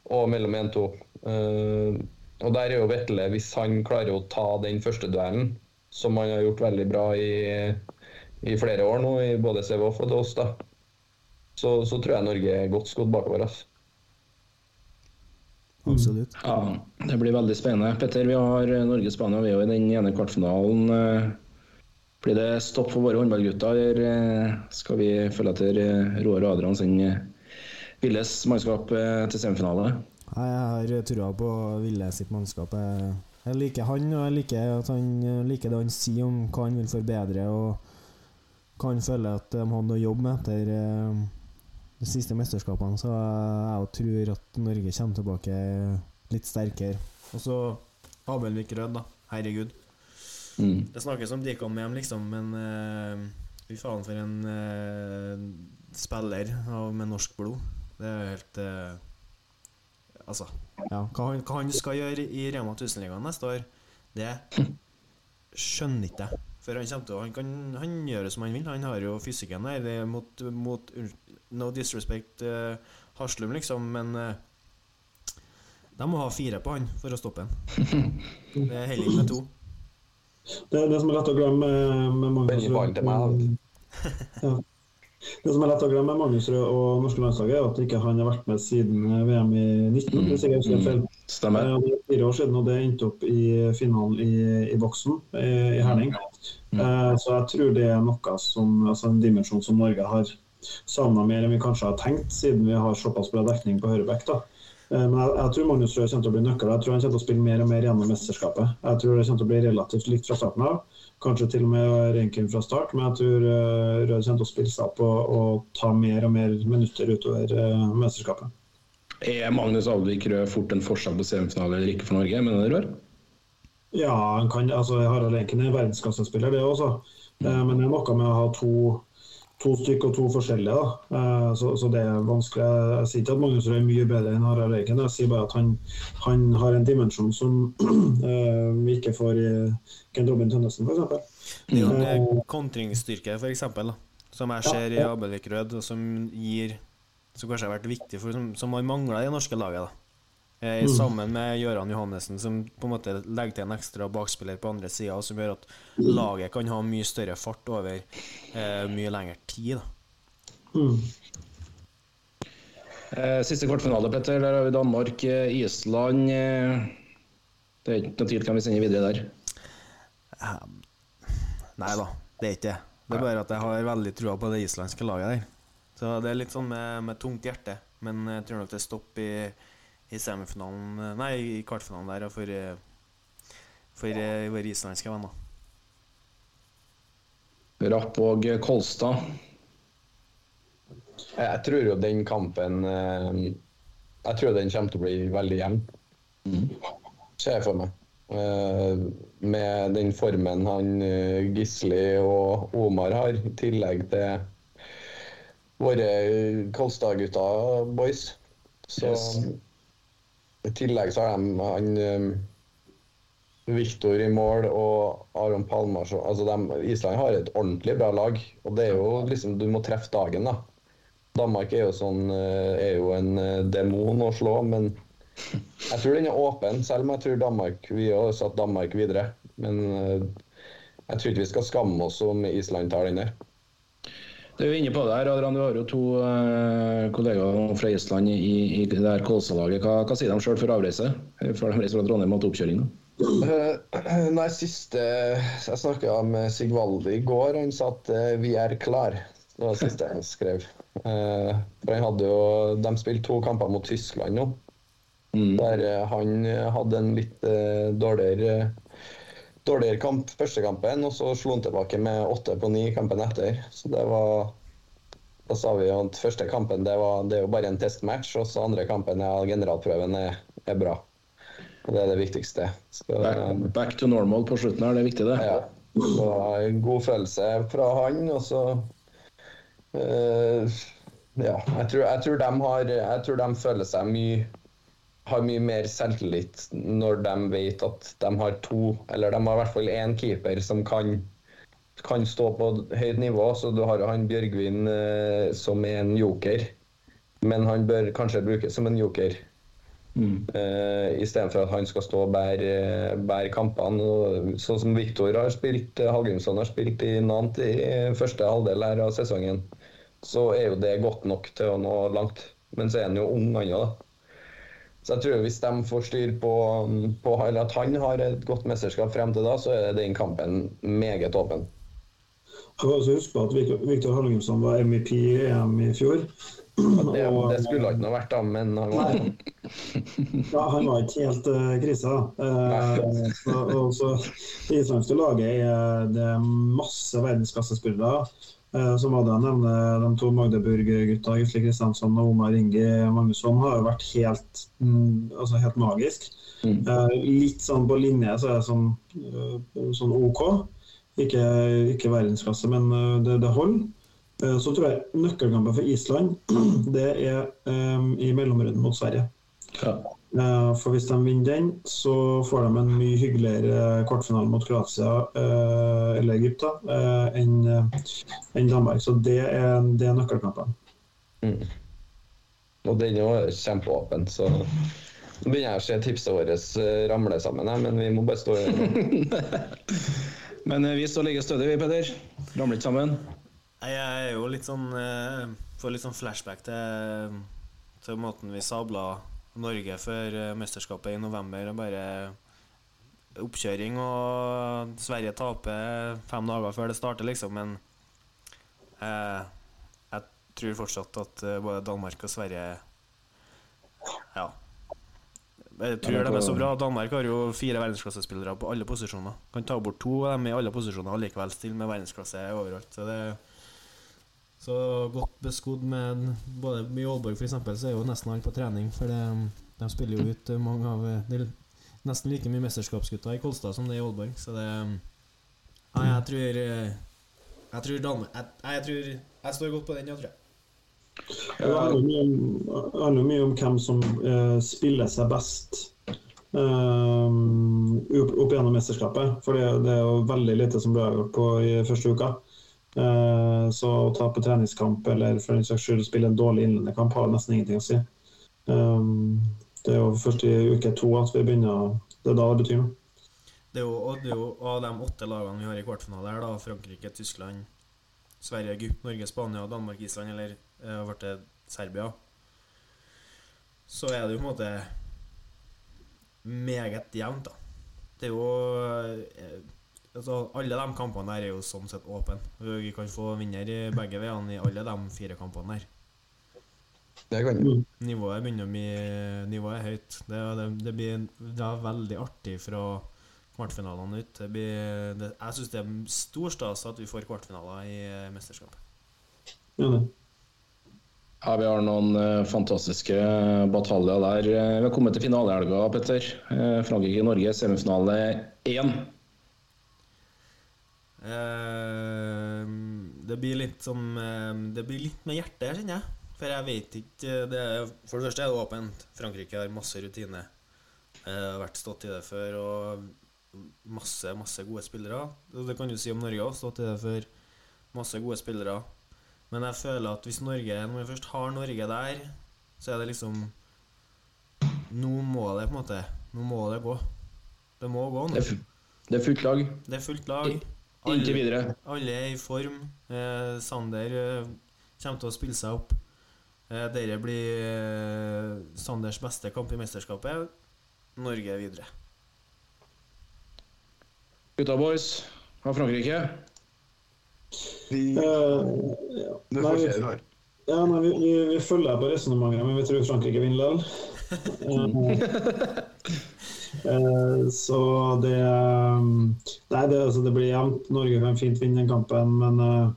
og mellom 1-2. Uh, og der er jo Vetle, hvis han klarer å ta den første duellen, som han har gjort veldig bra i, i flere år nå, i både CVF og til oss, da, så, så tror jeg Norge er godt skodd bakover. Altså. Absolutt. Ja, det blir veldig spennende. Petter, vi har eh, Norge-Spania vi er jo i den ene kvartfinalen. eh. Blir det stopp for våre håndballgutter, eller eh, skal vi følge etter Roar og Adrian sin eh, Villes mannskap eh, til semifinale? Jeg har trua på Ville sitt mannskap. Jeg, liker han, og jeg liker, at han, liker det han sier om hva han vil forbedre, og hva han føler at de har noe å jobbe med etter eh, de siste mesterskapene. Så jeg tror at Norge kommer tilbake litt sterkere. Og så Abelvik Rød, da. Herregud. Mm. Det snakkes om Dikon-VM, liksom, men uh, fy faen for en uh, spiller av, med norsk blod. Det er jo helt uh, Altså, ja, hva, han, hva han skal gjøre i Rema 1000-ligaen neste år, det skjønner ikke jeg. For han til Han kan han gjøre som han vil. Han har jo fysikken der. Er mot, mot No disrespect uh, Haslum, liksom, men uh, de må ha fire på han for å stoppe han. <laughs> Det er heller ikke med to. Det, det som er lett å glemme med, Magnusrud <laughs> ja. Det som er lett å glemme med Magnus Rød og norske landslaget, er at ikke han har vært med siden VM i 19. hvis jeg husker feil. Stemmer. Eh, Det er fire år siden, og det endte opp i finalen i, i boksen i, i Herning. Eh, Så jeg tror det er noe som, altså en dimensjon som Norge har savna mer enn vi kanskje har tenkt, siden vi har såpass bra dekning på høyrebekk. da. Eh, Men jeg, jeg tror Magnus Rød kommer til å bli nøkkel. Jeg tror han kommer til å spille mer og mer gjennom mesterskapet. Jeg tror det kommer til å bli relativt likt fra starten av. Kanskje til og med Reinkim fra start, men jeg tror Røe Rød kommer til å spille seg opp og, og ta mer og mer minutter utover eh, mesterskapet. Er Magnus Alvik Rød fort en forskjell på semifinale eller ikke for Norge, mener dere? Ja, han kan, altså Harald Reinken er verdensklassespiller, det også. Mm. Men det er noe med å ha to, to stykker og to forskjellige. da. Eh, Så, så det er vanskelig. Jeg sier ikke at Magnus Røe er mye bedre enn Harald Røyken, jeg sier bare at han, han har en dimensjon som <clears throat> eh, vi ikke får i Kent Robin Tønnesen, f.eks. Det er jo eh, kontringsstyrke, da, som jeg ser i Abelvik Rød, som gir Som kanskje har vært viktig for Som, som har mangla i det norske laget. da eh, Sammen med Gøran Johannessen, som på en måte legger til en ekstra bakspiller på andre sida, som gjør at laget kan ha mye større fart over eh, mye lengre tid. da Mm. Eh, Siste kvartfinale, Petter. Der har vi Danmark, eh, Island. eh, Det er ikke noe tvil hvem vi sender videre der. Nei da, det er ikke det. Det er bare at jeg har veldig trua på det islandske laget der. Så det er litt sånn med, med tungt hjerte. Men jeg tror nok det stopper i, i semifinalen Nei, i kvartfinalen der for, eh, for ja. våre islandske venner. Rapp og Kolstad. Jeg tror jo den kampen eh, Jeg tror den kommer til å bli veldig jevn. Ser jeg for meg. Eh, Med den formen han eh, Gisli og Omar har, i tillegg til våre Kolstad-gutta boys. Så Yes. I tillegg så har de han eh, Viktor i mål og Aron Palmars altså Island har et ordentlig bra lag. Og det er jo liksom Du må treffe dagen, da. Danmark er jo, sånn, eh, er jo en eh, demon å slå, men jeg tror den er åpen, selv om jeg tror Danmark Vi har satt Danmark videre. Men eh, jeg tror ikke vi skal skamme oss om Island tar den der. Du er inne på det her, Adrian. Du har jo to uh, kollegaer fra Island i, i det her Kolstad-laget. Hva, hva sier de sjøl for avreise? Før de reiser fra Trondheim og til oppkjøringa? Uh, Eh, <clears throat> Nei, siste Jeg snakka med Sigvaldi i går. Han sa at uh, vi er klar. Det var det siste han skrev. Uh, For han hadde jo De spilte to kamper mot Tyskland nå. Mm. Der eh, han eh, hadde en litt eh, dårligere Dårligere kamp første kampen, og så slo han tilbake med åtte på ni kampen etter. Så det var Da sa vi at første kampen det, var, det er jo bare en testmatch, og så andre kampen ja, generalprøven er, er bra. Og det er det viktigste. Så, Back, back to normal på slutten her, det er viktig, det. ja. Så en god følelse fra han, og så uh, Ja, jeg tror, jeg, tror de har, jeg tror de føler seg mye har mye mer selvtillit når de vet at de har to, eller de har i hvert fall én keeper som kan, kan stå på høyt nivå. Så du har han Bjørgvin eh, som er en joker, men han bør kanskje brukes som en joker. Mm. Uh, Istedenfor at han skal stå og bære, bære kampene. Og, sånn som Viktor har spilt, Hallgrimsson har spilt i Nant i første halvdel her av sesongen, så er jo det godt nok til å nå langt. Men så er han jo ung, òg, da. Så jeg tror hvis de får styr på, på at han har et godt mesterskap frem til da, så er den kampen meget åpen. Jeg kan også huske at Viktor Hallgrimsson var MVP i EM i fjor. Det, det skulle ikke noe vært, da, men han var <laughs> Ja, han var ikke helt uh. Eh, så, Det islandske laget er det er masse verdensklassespillere. Uh, så må jeg nevne de to Magdeburg-gutta, Gisle Kristiansson og Omar Ingi Magnusson, har jo vært helt, mm, altså helt magisk. Mm. litt sånn på linje så er det sånn, eh, sånn OK. Ikke, ikke verdensklasse, men eh, det, det holder. Eh, Så tror jeg nøkkelkampen for Island <clears throat> det er um, i mellomrunden mot Sverige. Ja. Eh, For hvis de vinner den, så får de en mye hyggeligere kvartfinale mot Kroatia eh, eller Egypt da, eh, enn Danmark. Så det er, det er nøkkelkampen. Og den er jo kjempeåpen, så nå begynner jeg å se tipset vårt eh, ramle sammen, her, men vi må bare stå <laughs> Men eh, vi står like stødig, vi, Peder. Ramler ikke sammen. Jeg er jo litt sånn Får litt sånn flashback til, til måten vi sabla Norge før eh, mesterskapet i november. og Bare oppkjøring, og Sverige taper fem dager før det starter, liksom. Men eh, jeg tror fortsatt at eh, både Danmark og Sverige Ja. Jeg tror de er så bra. Danmark har jo fire verdensklassespillere på alle posisjoner. Kan ta bort to av dem i alle posisjoner og likevel stille med verdensklasse overalt. Så det så godt beskodd med både i Aalborg f.eks. så er jo nesten alle på trening. For det, de spiller jo ut mange av er nesten like mye mesterskapsgutter i Kolstad som det er i Aalborg. Så det Nei, jeg tror Jeg tror Danmark jeg, jeg tror Jeg står godt på den, jeg tror jeg. Det handler mye om, hvem som eh, spiller seg best eh, opp, opp gjennom mesterskapet. For det, det er jo veldig lite som ble avgjort på i første uka. Eh, så å tape treningskamp eller for den saks skyld spille en dårlig innledende kamp har nesten ingenting å si. Eh, det er jo først i uke to at vi begynner Det er da det betyr noe. Det er jo, og det er jo av de åtte lagene vi har i kvartfinale her, da, Frankrike, Tyskland, Sverige, Egypt, Norge, Spania, Danmark, Island eller eh, ble det Serbia, så er det jo på en måte meget jevnt, da. Det er jo eh, altså, Alle de kampene der er jo sånn sett åpne. Vi kan få vinner i begge veiene i alle de fire kampene der. Det kan vi. Nivået begynner å bli Nivået er høyt. Det, det, det blir det er veldig artig fra kvartfinalene ut. Det blir, det, jeg syns det er stor stas at vi får kvartfinaler i eh, mesterskapet. Enig. Ja, Vi har noen eh, fantastiske bataljer der. Eh, vi har kommet til finalehelga, Petter. Uh, Frankrike-Norge, semifinale én. Eh, det blir litt som eh, Det blir litt med hjertet kjenner jeg. For jeg vet ikke det er, For det første er det åpent. Frankrike har masse rutine. Eh, har vært stått i det før. Og masse, masse gode spillere. Det kan du si om Norge òg. Stått i det før. Masse gode spillere. Men jeg føler at hvis Norge Når vi først har Norge der, så er det liksom Nå må det på en måte Nå må det gå. Det må gå nå. Det, er det er fullt lag. Det er fullt lag. Inntil videre. Alle er i form. Eh, Sander eh, kommer til å spille seg opp. Eh, Dette blir eh, Sanders beste kamp i mesterskapet. Norge er videre. Gutta boys fra Frankrike. Vi, Eh, ja. du får vi- se det her. Ja, nei, vi, vi, vi følger på resonnementet, men vi tror Frankrike vinner likevel. <laughs> Eh, så det eh, Nei, det, altså, det blir jevnt. Norge kan fint vinne den kampen, men eh,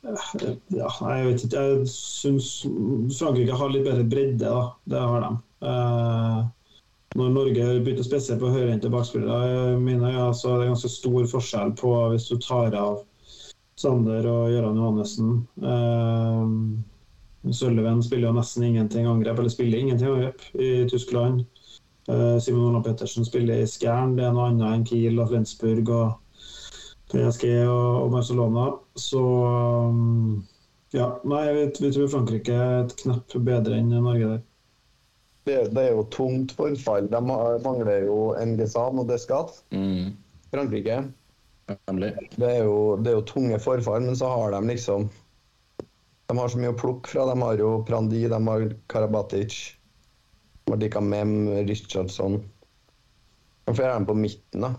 ja, jeg vet ikke. Jeg syns Frankrike har litt bedre bredde, da. Det har de. Eh, når Norge bytter spesielt på høyrehendte bakspillere, mine øyne, så er det ganske stor forskjell på hvis du tar av Sander og Gøran Johannessen. Eh, Sølven spiller jo nesten ingenting angrep, eller spiller ingenting angrep i Tyskland. Eh, Simon Ola Pettersen spiller i Skjern, det er noe annet enn Kiel og Flensburg og PSG og, og Barcelona. Så um, ja, nei, vi, vi tror Frankrike er et knepp bedre enn Norge der. Det, det er jo tungt forfall. De mangler jo Ngesan og Descat. Mm. Frankrike. Det er, jo, det er jo tunge forfall, men så har de liksom De har så mye å plukke fra. De har jo Prandi, de har Karabatic. Mardika Mem, Richardson Hvorfor er den på midten, da?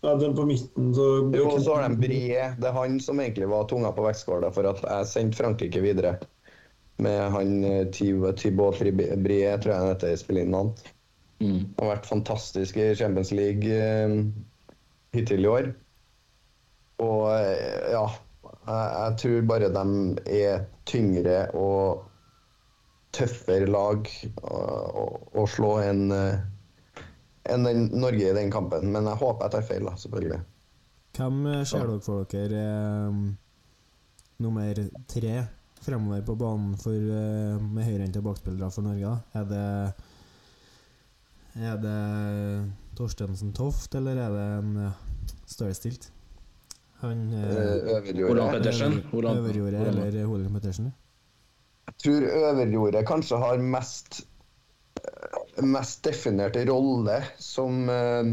Ja, den på midten, så Jo, og så har de Brie. Det er han som egentlig var tunga på vektskåla for at jeg sendte Frankrike videre. Med han eh, Thibaut Brie, tror jeg han heter, spiller inn navn. Mm. Han har vært fantastisk i Champions League eh, hittil i år. Og eh, ja, jeg, jeg tror bare de er tyngre og tøffere lag å, slå enn en enn Norge i den kampen. Men jeg håper jeg tar feil, da, selvfølgelig. Hvem eh, ser dere for dere eh, nummer tre fremover på banen for, eh, med høyrehendte bakspillere for Norge? Er det Er det Torstensen Toft, eller er det en uh, større stilt? Han eh, Eh, Øverjordet. Øverjordet eller Holen Pettersen? Tror Øverjordet kanskje har mest eh, mest definerte rolle som, eh,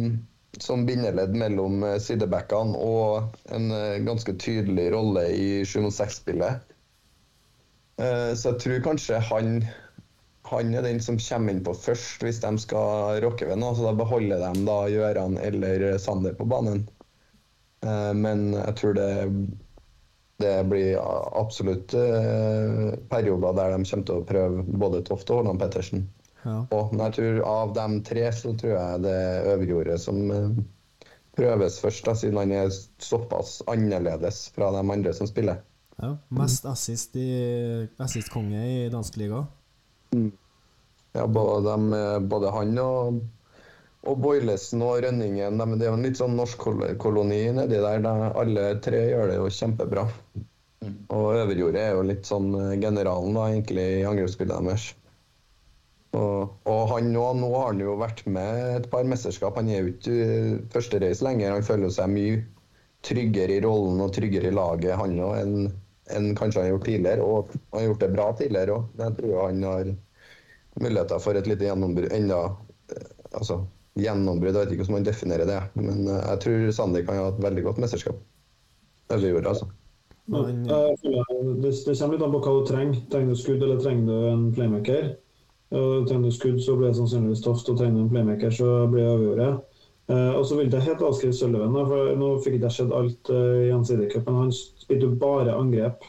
som bindeledd mellom eh, sidebackene og en ganske tydelig rolle i 7 mot 6-spillet. Eh, Så jeg tror kanskje han, han er den som kommer inn på først hvis de skal rocke ved noe. Så da beholder de da Gjøran eller Sander på banen. Men jeg tror det det blir absolutt eh, perioder der de kommer til å prøve både Toft og Haaland Pettersen. Ja. Og, jeg tror av de tre så tror jeg det er Øverjordet som eh, prøves først, da, siden han er såpass annerledes fra de andre som spiller. ja. Mest assist i assistkonge i dansk liga. Ja, både, dem, eh, både han og, og Boilesen og Rønningen. De, det er jo en litt sånn norsk koloni nedi der. De, alle tre gjør det jo kjempebra. Og Øverjordet er jo litt sånn eh, generalen da, egentlig i angrepsspillet deres. Og, og han nå, nå har han jo vært med et par mesterskap. Han er jo ikke uh, førstereis lenger. Han føler seg mye tryggere i rollen og tryggere i laget, han òg, enn enn kanskje han har gjort tidligere. Og han har gjort det bra tidligere òg. Jeg tror han har muligheter for et lite gjennombrudd. Enda, eh, altså, gjennombrudd, jeg vet ikke hvordan man definerer det. Men eh, jeg tror Sander kan ha et veldig godt mesterskap. Øverjordet, altså. Men, det, det kommer litt an på hva du trenger. Trenger du skudd, eller trenger du en playmaker? Trenger du skudd, så blir det sannsynligvis Toft, og trenger du en playmaker, så blir det avgjort. Eh, og så vil jeg helt avskrive Sølven, for nå fikk ikke skjedd sett alt uh, i Gjensidigcupen. Han spilte jo bare angrep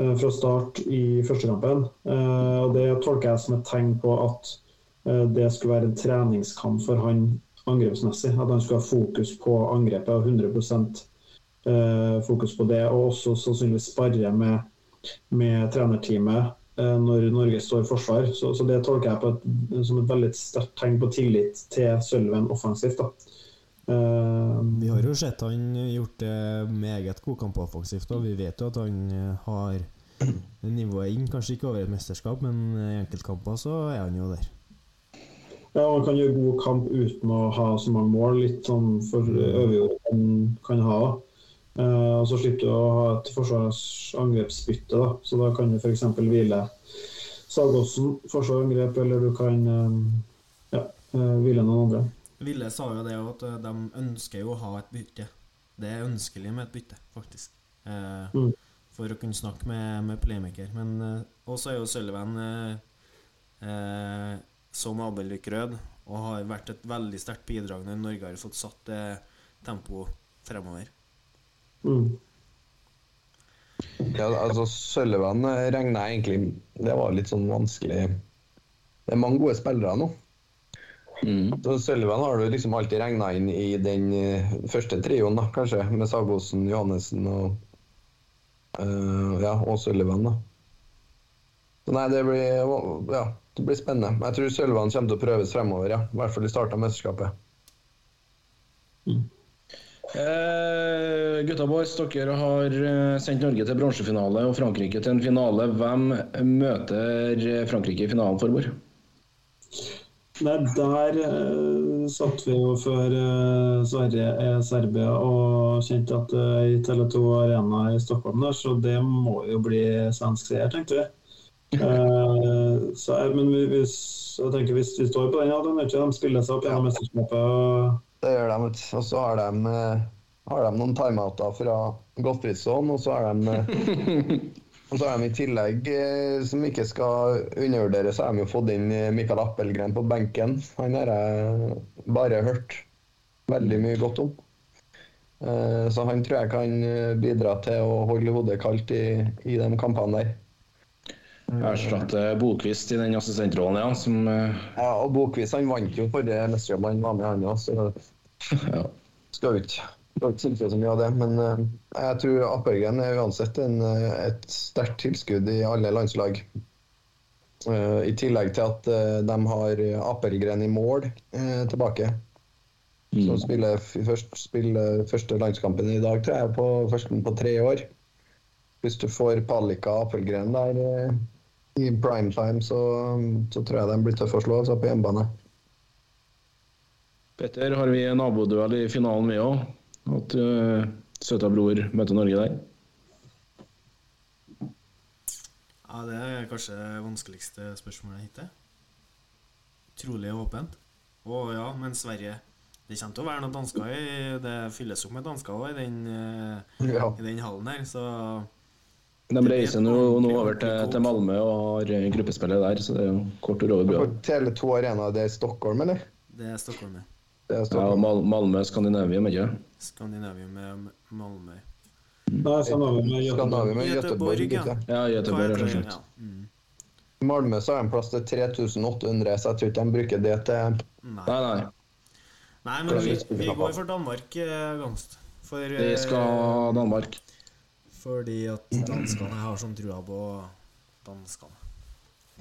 eh, fra start i første kampen. Eh, og det tolker jeg som et tegn på at eh, det skulle være en treningskamp for han angrepsmessig. At han skulle ha fokus på angrepet og 100 eh, fokus på det, og også sannsynligvis sparre med, med trenerteamet eh, når Norge står i forsvar. Så, så det tolker jeg et, som et veldig sterkt tegn på tillit til Sølven offensivt. da. Uh, Vi har jo sett han gjort det meget god kamp offensivt, og vi vet jo at han eh, har nivået inn. Kanskje ikke over et mesterskap, men i enkeltkamper så er han jo der. Ja, man kan gjøre god kamp uten å ha så mange mål, litt sånn for øvrige kan, kan ha. da. Eh, og så slipper du å ha et forsvarsangrepsbytte, da. så da kan du f.eks. hvile Sagåsen, forsvarsangrep, eller du kan eh, ja, eh, hvile noen andre. Ville sa jo det at eh, de ønsker jo å ha et bytte. Det er ønskelig med et bytte, faktisk. Eh, Mm. For å kunne snakke med, med playmaker. Men eh, også er jo Sølven eh, eh, som Abel Rød og har vært et veldig sterkt bidrag når Norge har fått satt det tempoet fremover. Mm. Ja, altså Sølvan regna jeg egentlig Det var litt sånn vanskelig Det er mange gode spillere nå. Mm. Så Sullivan har du liksom alltid regna inn i den eh, første trioen, da, kanskje. Med Sagosen, Johannessen og uh, Ja, og Sullivan, da. Nei, det blir Ja, det blir spennende. Jeg tror Sølvan kommer til å prøves fremover, ja. I hvert fall i starten av mesterskapet. Eh, gutta boys, dere har eh, sendt Norge til bronsefinale og Frankrike til en finale. Hvem møter Frankrike i finalen, for Forbord? Nei, der eh, satt vi jo før eh, Sverige er Serbia og kjente at er i Tele2 Arena i Stockholm der, så det må jo bli svensk seier, tenkte vi. Eh, så, men vi, hvis, jeg tenker hvis vi står på den, ja, er ikke de spiller seg opp gjennom mesterskapet. Det gjør de. Og så har de, eh, har de noen timeouter fra Gottfridsson, og så har de, eh, <laughs> Og så har de i tillegg, som ikke skal undervurderes, så har de jo fått inn Mikael Appelgren på benken. Han har jeg bare hørt veldig mye godt om. Så han tror jeg kan bidra til å holde hodet kaldt i, i de kampene der. Erstatte Bokvist i den assistentrollen, ja. Som eh, Ja, og Bokvist han vant jo forrige mesterjobb, han var med han òg, så <laughs> ja. skal vi ikke ikke så mye av det. Men eh, jeg tror Appelgren er uansett en, eh, et sterkt tilskudd i alle landslag. Eh, I tillegg til at eh, de har Appelgren i mål eh, tilbake. Som spiller, først, spiller første landskampen i dag, tror jeg, på førsten på tre år. Hvis du får Pallika og Appelgren der eh, i primetime, så, så tror jeg de blir tøffe å slå altså, på hjemmebane. Petter, har vi naboduell i finalen, vi òg? At uh, søta bror møter Norge der? Ja, det er kanskje det vanskeligste spørsmålet hittil. Utrolig åpent. Å ja, men Sverige Det kommer til å være noen dansker i Det fylles opp med dansker også i den, eh, Ja. i den hallen her, så De reiser nå, nå over til, til Malmö og har eh, gruppespillet der, så det er jo kort og over brua. På Tele2 Arena, det er Stockholm, eller? det er Stockholm. ja. Det er Ja, Stockholm. Mal Malmö, Skandinavium, ikke Skandinavium med Malmö. Nei, Skandinavium Skandinavia Göteborg. Göteborg, ja. Ja, Göteborg, det? selvsagt. Ja. Mm. Malmö så har de plass til 3800, så jeg tror ikke de bruker det til Nei. Nei, nei. Nei, men vi, vi går for Danmark, gangst Gamst. For, Vi eh, skal Danmark. Fordi at danskene har sånn trua på danskene.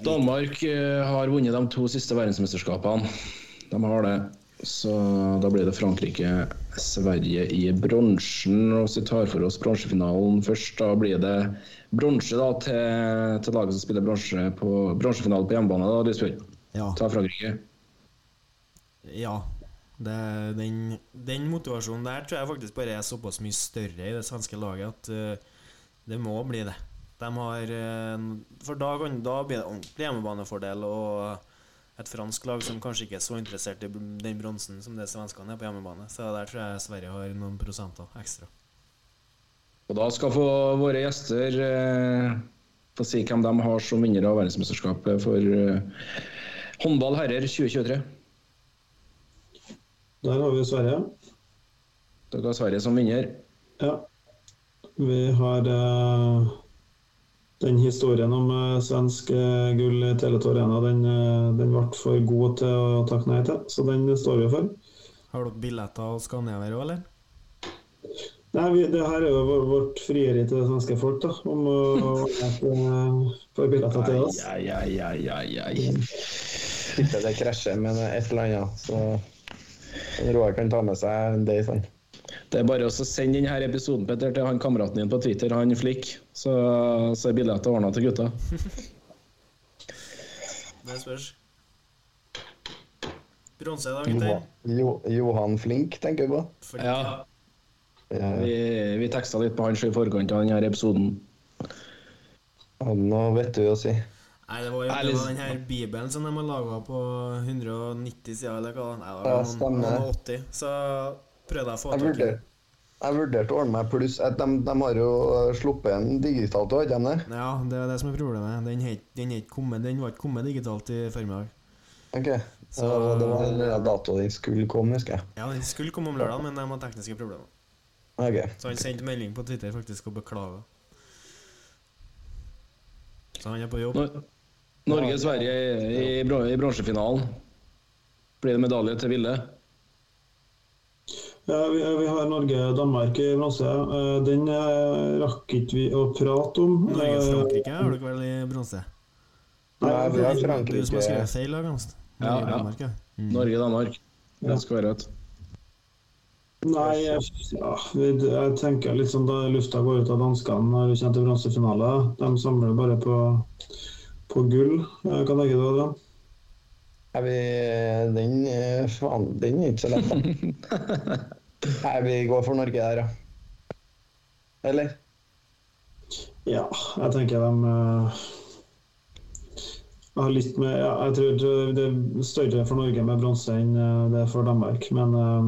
Danmark eh, har vunnet de to siste verdensmesterskapene. De har det. Så da blir det Frankrike-Sverige i bronsen. Hvis vi tar for oss bronsefinalen først, da blir det bronse til, til laget som spiller bronsefinale på på hjemmebane. da, du Ja. Ta Frankrike. ja. Det, den, den motivasjonen der tror jeg faktisk bare er såpass mye større i det svenske laget at eh, det må bli det. De har eh, For da, da blir det ordentlig hjemmebanefordel og et fransk lag som kanskje ikke er så interessert i den bronsen som det svenskene er på hjemmebane. Så der tror jeg Sverige har noen prosenter ekstra. Og da skal få våre gjester eh, få si hvem de har som vinner av verdensmesterskapet for eh, håndball herrer 2023. Der har vi Sverige. Dere har Sverige som vinner. Ja. Vi har eh, den historien om eh, svensk eh, gull i Tele2 Arena. Den, den ble for god til å takke nei til, så den står vi for. Har dere billetter og skal nedover òg, eller? Nei, vi, det her er jo vårt frieri til det svenske folk, da, om å uh, <laughs> få billetter til oss. Ai, ai, ai, ai, ai. Tipper det krasjer med et eller annet. Så Roar kan ta med seg en day, sånn. Det er bare å sende denne episoden Peter, til han kameraten din på Twitter, han Flikk. Så, så er billetter ordna til gutta. <laughs> Det spørs. Bronse, da, gutter? Jo, Johan Flink, tenker du på? Flink, Ja. Ja, Vi, vi teksta litt på han i forkant av denne episoden. Hadde vet du å si. Nei, det var jo det var den her bibelen som de har laga på 190 sider, eller hva? Nei, det var noen, stemmer. noen 80. Så prøvde jeg å få tak i jeg vurderte å ordne meg pluss at de, de har jo sluppet en digitalt òg, ikke de det? Ja, det er det som er problemet. Den, het, den, het kommet, den var ikke kommet digitalt i formiddag. Ok. Så- ja, det var en liten dato den skulle komme, husker jeg. Ja, den skulle komme om lørdag, men de har tekniske problemer. Ok. Så han sendte melding på Twitter faktisk og beklaga. Så han er på jobb. Nor- Norge-Sverige i, i, bron- i bronsefinalen. Blir det medalje til Ville? Ja, vi, vi har Norge-Danmark i bronse. Eh, Den eh, rakk ikke vi å prate om. Eh, Norge-Frankrike har dere vel i bronse? Nei, vi har Du som har skrevet feil, Norge-Danmark. Ja, ja. Mm. Norge-Danmark. Det skal være rett. Nei, ja, jeg tenker liksom da lufta går ut av danskene når vi kommer til bronsefinale. De samler bare på, på gull. Eh, Hva tenker du, Adrian? Er vi Den eh, Faen, den er ikke så lett, da. <laughs> Nei, vi går for Norge der, ja. Eller? Ja, jeg tenker de eh, har litt med Jeg tror det er større for Norge med bronse enn eh, det er for Danmark, men eh,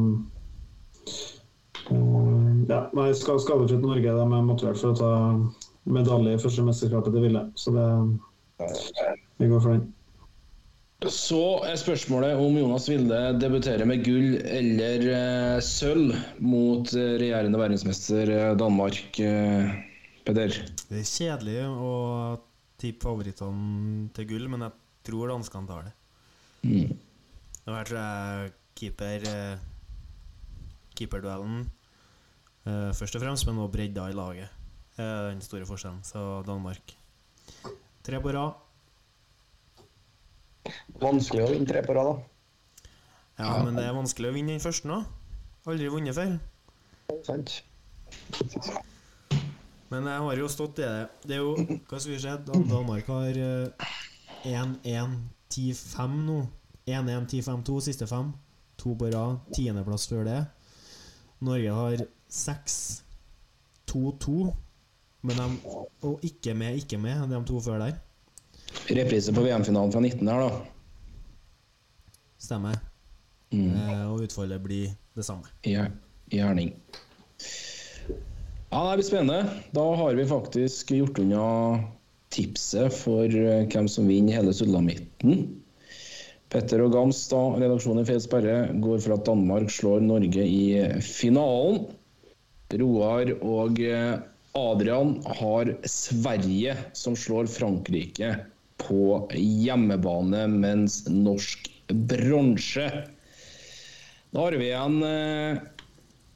eh, ja, nei, Skadefritt Norge de er motivert for å ta, medalje i første mesterskapet de Ville. Så det Vi går for den. Så er spørsmålet om Jonas Vilde debuterer med gull eller eh, sølv mot eh, regjerende verdensmester eh, Danmark. Eh, Peder. Det er kjedelig å tippe favorittene til gull, men jeg tror danskene tar det. Mm. Og her tror jeg keeper eh, keeperduellen eh, først og fremst, men også bredda i laget den store forskjellen. Så Danmark. Tre på rad. Vanskelig å vinne tre på rad, da. Ja, men det er vanskelig å vinne den første nå. Aldri vunnet før. Sant? Men jeg har jo stått i det. Det er jo Hva skal vi se? Danmark har eh, 1-1-10-5 nå. 1-1-10-5-2 siste fem. To på rad. Tiendeplass før det. Norge har 6-2-2. Men de Og ikke med, ikke med, de to før der. Reprise på VM-finalen fra 19 her, da. Stemmer. Mm. Eh, og utfallet blir det samme. I gjerning. Ja, det blir spennende. Da har vi faktisk gjort unna tipset for eh, hvem som vinner hele sulamitten. Petter og Gamstad, redaksjonen i Feil sperre, går for at Danmark slår Norge i finalen. Roar og eh, Adrian har Sverige som slår Frankrike på hjemmebane, mens norsk bronse. Da har vi igjen eh,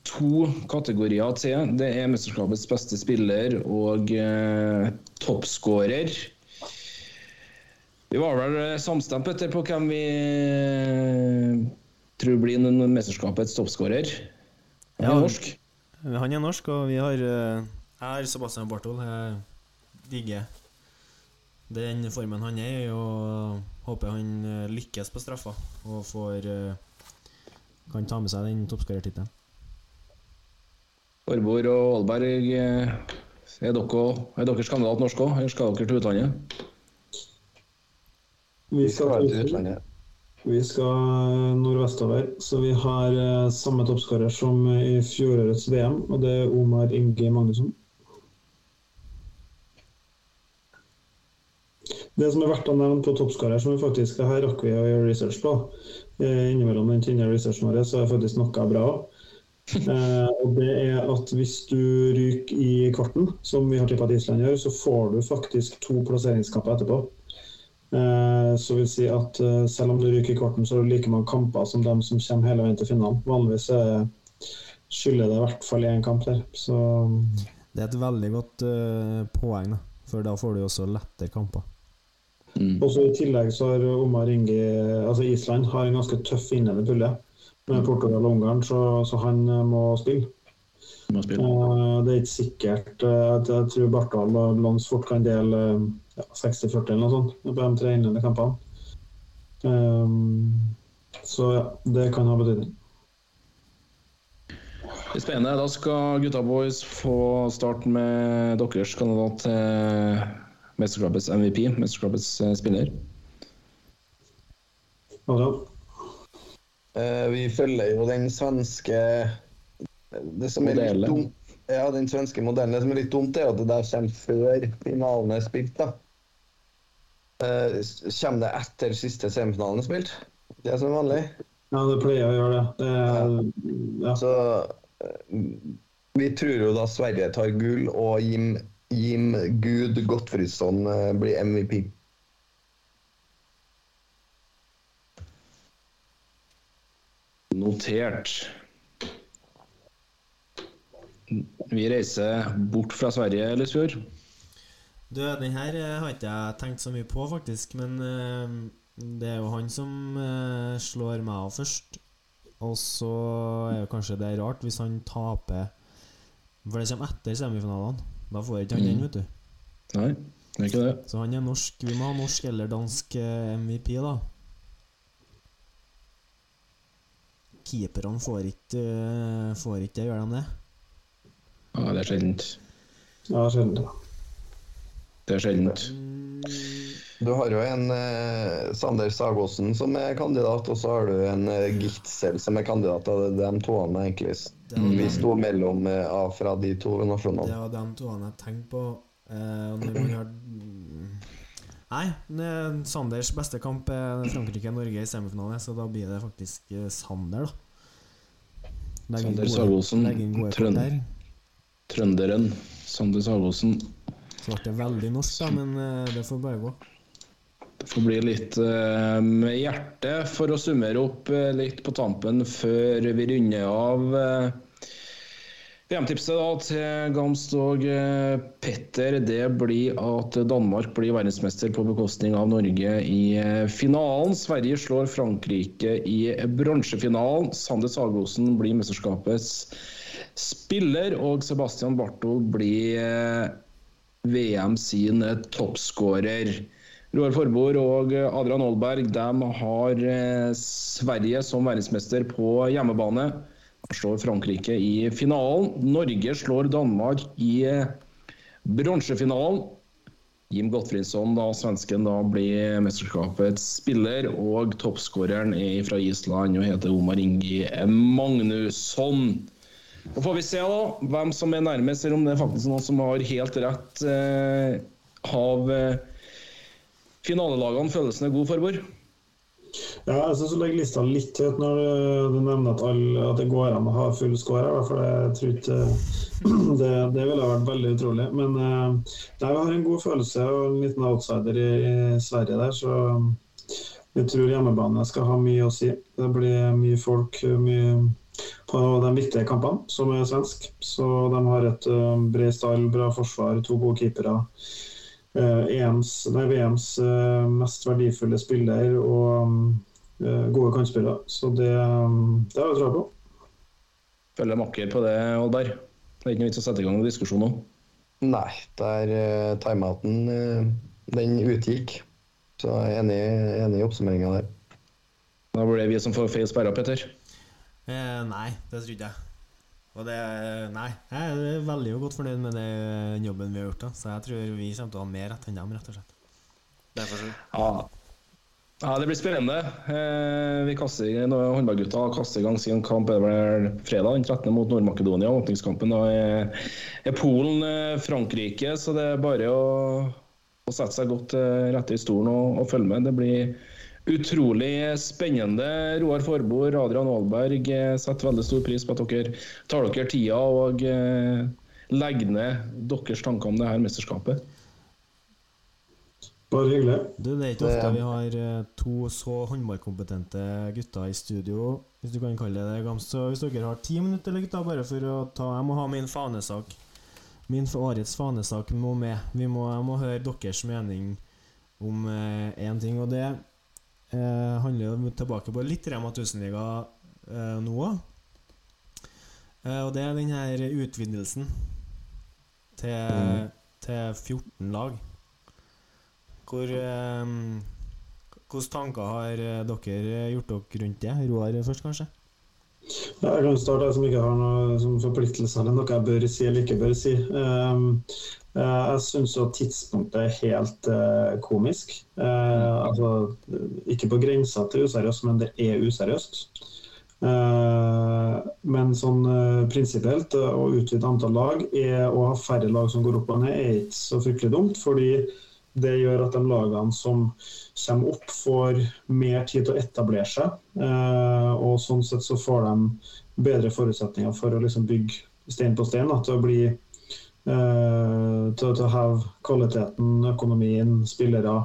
to kategorier til. Det er mesterskapets beste spiller og eh, toppskårer. Vi var vel eh, samstemt Petter, på hvem vi eh, tror blir en mesterskapets toppskårer. Han er norsk. Han er norsk, og vi har eh, Jeg har Sebastian Bartol. Jeg digger den formen han er i, og håper han eh, lykkes på straffa og får eh, kan ta med seg den toppskårertittelen. Aarbor og Aalberg, eh, er dere, er deres kandidat norsk òg, eller skal dere til utlandet? Vi Vi skal skal, være til utlandet. vi skal nordvestover, så vi har samme toppskårer som i fjorårets VM, og det er Omar Inge Magnusson. Det som er verdt å nevne på toppskårer, som vi faktisk har her rakk vi å gjøre research på, eh, innimellom den tynne researchen vår, så er faktisk noe bra. <laughs> Eh, og det er at hvis du ryker i kvarten, som vi har tippa at Island gjør, så får du faktisk to plasseringskamper etterpå. Eh, så vil si at eh, selv om du ryker i kvarten, så har du like mange kamper som dem som kommer hele veien til finalen. Vanligvis er, skylder det i hvert fall én kamp der. Så Det er et veldig godt uh, poeng, da, for da får du også lettere kamper. Mm. også I tillegg så har Omar Inge, Altså Island har en ganske tøff innledende pulje med Portugal og Ungarn, så, så han eh, må spille. Må spille. Og Det er ikke sikkert eh, at jeg tror Bartdal og Lons fort kan dele eh, ja, 60-40 eller noe sånt på de tre innledende kampene. Um, så ja, det kan ha betydning. Spennende. Da skal gutta boys få starte med deres kandidat til mesterskapets MVP, mesterskapets eh, spiller. Eh, vi følger jo den svenske Det som er litt dumt Ja, den svenske modellen. Det som er litt dumt, er at det der kommer før finalen er spilt. da. Uh, kommer det etter siste semifinalen er spilt? Det er som vanlig. Ja, det pleier å gjøre det. det er, ja. Så vi tror jo da Sverige tar gull, og Jim, Jim Gud Gottfridsson eh, blir MVP. Notert. Vi reiser bort fra Sverige, Lysfjord. Du, den her eh, har ikke jeg tenkt så mye på, faktisk, men uh, det er jo han som uh, slår meg av først. Og så er jo kanskje det rart hvis han taper For det kommer etter semifinalene. Da får ikke han den, Mm. vet du. Nei, det er ikke det. Så han er norsk. Vi må ha norsk eller dansk eh, MVP, da. Keeperne får ikke eh, Får ikke det, gjør de det? Ja, det er sjeldent. ja sjelden. Det er sjeldent. Du har jo en eh, Sander Sagosen som er kandidat, og så har du en eh, Gitzel som er kandidat. Det er de to han egentlig vi sto mellom eh, av fra de to Det nasjonene. var de to jeg tenkte på. Eh, og når man har Nei, er Sanders beste kamp er Frankrike-Norge i semifinale, så da blir det faktisk eh, Sander, da. Legger Sander Sagosen. Trønderen Sander Sagosen. Så ble det veldig norsk, da, men uh, det får bare gå. Det får bli litt uh, med hjertet for å summere opp uh, litt på tampen før vi runder av. VM-tipset da til Gamst og Petter det blir at Danmark blir verdensmester på bekostning av Norge i finalen. Sverige slår Frankrike i bronsefinalen. Sander Sagosen blir mesterskapets spiller, og Sebastian Bartol blir VM sin toppskårer. Roar Forbord og Adrian Aalberg har eh, Sverige som verdensmester på hjemmebane. De slår Frankrike i finalen. Norge slår Danmark i eh, bronsefinalen. Jim Gottfridsson, da, svensken, da blir mesterskapets spiller. Og toppskåreren er fra Island og heter Omar Ingi Magnusson. Så får vi se da, hvem som er nærmest, eller om det er faktisk noen som har helt rett eh, av eh, finalelagene. Følelsen er god, Forbord? Ja, jeg syns du legger lista litt høyt når du, du nevner at, alle, at det går an å ha full score. For jeg tror ikke <clears throat> det, det ville vært veldig utrolig. Men eh, vi har en god følelse og en liten outsider i, i Sverige der, så vi tror hjemmebane skal ha mye å si. Det blir mye folk mye på de viktige kampene, som er svensk. Så de har et uh, bred stall, bra forsvar, to gode keepere. Uh, EMs, nei, VMs uh, mest verdifulle spiller og eh, gode kantspillere. Så det, um, det har jeg troa på. Følger makker på det, Oddberg. Det er ikke noe vits å sette i gang noen diskusjon nå. Nei, der uh, timeouten den utgikk. Så jeg er enig, enig i oppsummeringa der. Da blir det vi som får feil sperra, Petter. Eh, nei, det tror ikke jeg. Og det Nei, jeg er veldig godt fornøyd med den jobben vi har gjort. da Så jeg tror vi kommer til å ha mer rett enn dem, rett og slett. Derfor så Ja. ja, det blir spennende. Eh, vi kaster, Håndballgutta kaster i gang sin kamp er det vel fredag den 13. mot Nord-Makedonia. Åpningskampen er, er Polen-Frankrike, så det er bare å, å sette seg godt rett rette i stolen og, og følge med. Det blir utrolig spennende. Roar Forbord, Adrian Aalberg eh, setter veldig stor pris på at dere tar dere tida og eh, legger ned deres tanker om det her mesterskapet. Bare hyggelig. Du, det er ikke ofte vi har eh, to så håndballkompetente gutter i studio, hvis du kan kalle det det. Så hvis dere har ti minutter, eller gutter, bare for å ta Jeg må ha min fanesak. Min årets fanesak må med. Vi må, jeg må høre deres mening om én ting, og det eh, handler jo tilbake på litt Rema 1000-liga eh, nå òg. Eh, og det er den her utvidelsen til, til 14 lag. Hvor eh, Hvilke tanker har eh, dere gjort dere rundt det? Roar først, kanskje? Ja, Jeg kan starte, jeg som ikke har noe som forpliktelse eller noe jeg bør si eller ikke bør si. Um, eh, jeg syns jo tidspunktet er helt eh, komisk. Eh, altså, ikke på grensa til useriøst, men det er useriøst. Eh, men sånn prinsipielt, eh, å utvide antall lag er, og ha færre lag som går opp og ned, er ikke så fryktelig dumt. fordi det gjør at de lagene som kommer opp, får mer tid til å etablere seg. Eh, og sånn sett så får de bedre forutsetninger for å liksom bygge stein på stein. Da, til å bli eh, til, til å heve kvaliteten, økonomien, spillere,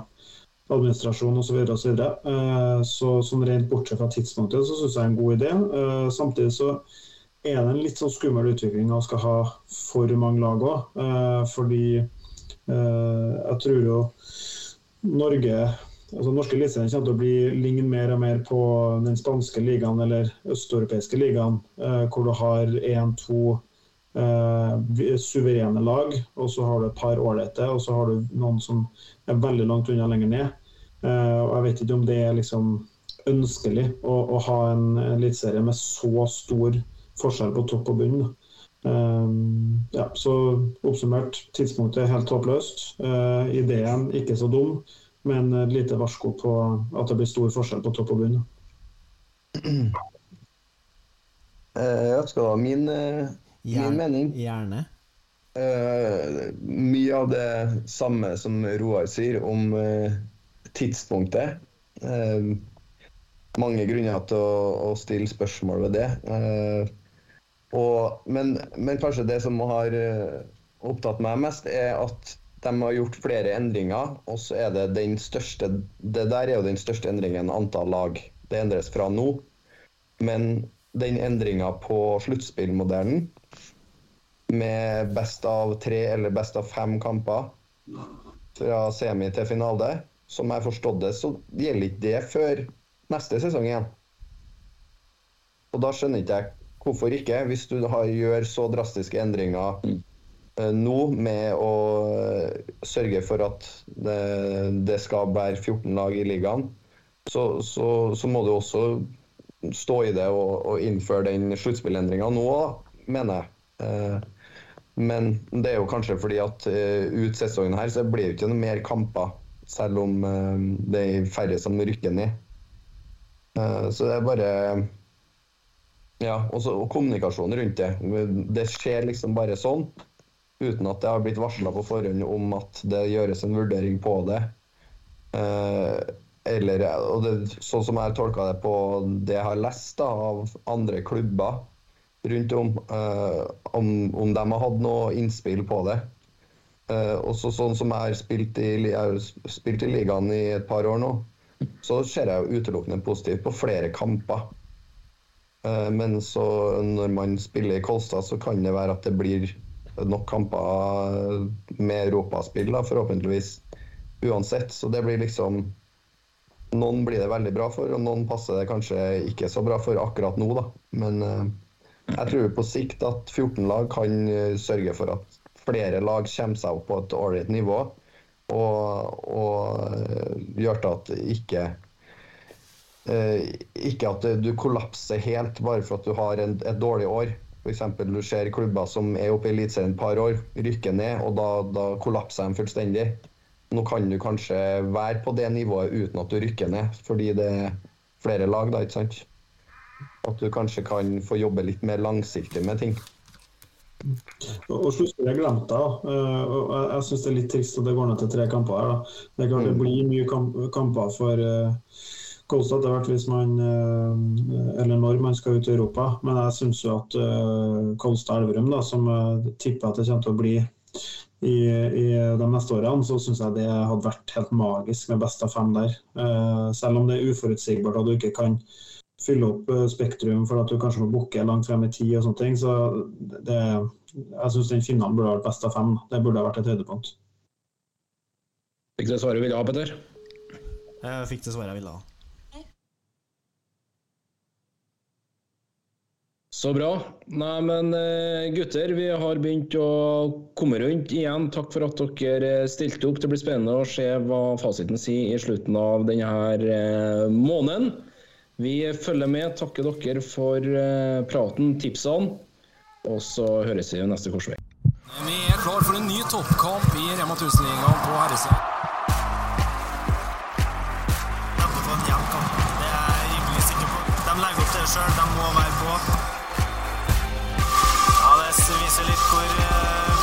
administrasjon osv. Så, så, eh, så sånn rent bortsett fra tidspunktet så syns jeg er en god idé. Eh, samtidig så er det en litt sånn skummel utvikling å skal ha for mange lag òg. Eh, fordi jeg tror jo Norge altså Norske eliteserien kommer til å bli ligne mer og mer på den spanske ligaen eller østeuropeiske ligaen, hvor du har én-to eh, suverene lag, og så har du et par ålreite, og så har du noen som er veldig langt unna lenger ned. Eh, og Jeg vet ikke om det er liksom ønskelig å, å ha en eliteserie med så stor forskjell på topp og bunn. Um, ja, så oppsummert, tidspunktet er helt håpløst. Uh, ideen ikke så dum, men et lite varsko på at det blir stor forskjell på topp og bunn. Uh, <clears throat> jeg skal ha min, eh, min mening? Gjerne. Uh, mye av det samme som Roar sier om uh, tidspunktet. Uh, mange grunner til å, å stille spørsmål ved det. Og, men, men kanskje det som har opptatt meg mest, er at de har gjort flere endringer, og så er det den største Det der er jo den største endringen antall lag. Det endres fra nå. Men den endringa på sluttspillmodellen med best av tre eller best av fem kamper fra semi til finale, som jeg forstått det, så gjelder ikke det før neste sesong igjen. Og da skjønner ikke jeg hvorfor ikke, hvis du har, gjør så drastiske endringer eh, nå med å eh, sørge for at det, det skal være 14 lag i ligaen, så, så, så må du også stå i det og, og innføre den sluttspillendringa nå, mener jeg. Eh, men det er jo kanskje fordi at uh, ut sesongen her så blir det ikke noe mer kamper, selv om uh, det er færre som rykker ned. Uh, så det er bare Ja, også, og kommunikasjon rundt det. Det skjer liksom bare sånn, uten at det har blitt varsla på forhånd om at det gjøres en vurdering på det. Eh, eller, og det, sånn som jeg tolka det på det jeg har lest da, av andre klubber rundt om, uh, om, om de har hatt noe innspill på det. Uh, også sånn som jeg har spilt i, har spilt i ligaen i et par år nå, så ser jeg utelukkende positivt på flere kamper. Uh, men så når man spiller i Kolstad, så kan det være at det blir nok kamper med europaspill, da, forhåpentligvis. Uansett. Så det blir liksom Noen blir det veldig bra for, og noen passer det kanskje ikke så bra for akkurat nå, da. Men jeg tror på sikt at 14 lag kan eh, sørge for at flere lag kommer seg opp på et ålreit nivå. Og, og eh, gjør til at ikke eh, ikke at du kollapser helt bare for at du har en, et dårlig år. F.eks. du ser klubber som er oppe i Eliteserien et par år, rykker ned, og da, da kollapser de fullstendig. Nå kan du kanskje være på det nivået uten at du rykker ned, fordi det er flere lag, da, ikke sant? At du kanskje kan få jobbe litt mer langsiktig med ting. Og sluttspillet er glemt, da. Eh, jeg, syns det er litt trist at det går ned til tre kamper her. da. Det er klart det blir mye kamp, kamper for Kolstad etter hvert hvis man uh, Eller når man skal ut i Europa. Men jeg syns jo at Kolstad-Elverum, som jeg tipper at det kommer til å bli i, i de neste årene, så syns jeg det hadde vært helt magisk med best av fem der. Selv om det er uforutsigbart at du ikke kan fylle opp uh, Spektrum for at du kanskje må booke langt frem i tid og sånne ting. Så det, jeg syns den finalen burde vært best av fem. Det burde ha vært et høydepunkt. Fikk det svaret du ville ha, Petter? Jeg fikk det svaret jeg ville ha. Så bra. Nei, men eh, gutter, vi har begynt å komme rundt igjen. Takk for at dere stilte opp. Det blir spennende å se hva fasiten sier i slutten av denne eh, måneden. Vi følger med. Takker dere for eh, praten, tipsene. Og så høres vi neste korsvei. Vi er klar for en ny toppkamp i Rema 1000-ligaen på herresida. Det er jeg rimelig sikker på. De legger opp til det sjøl, de må være på. Ja, det viser litt hvor eh,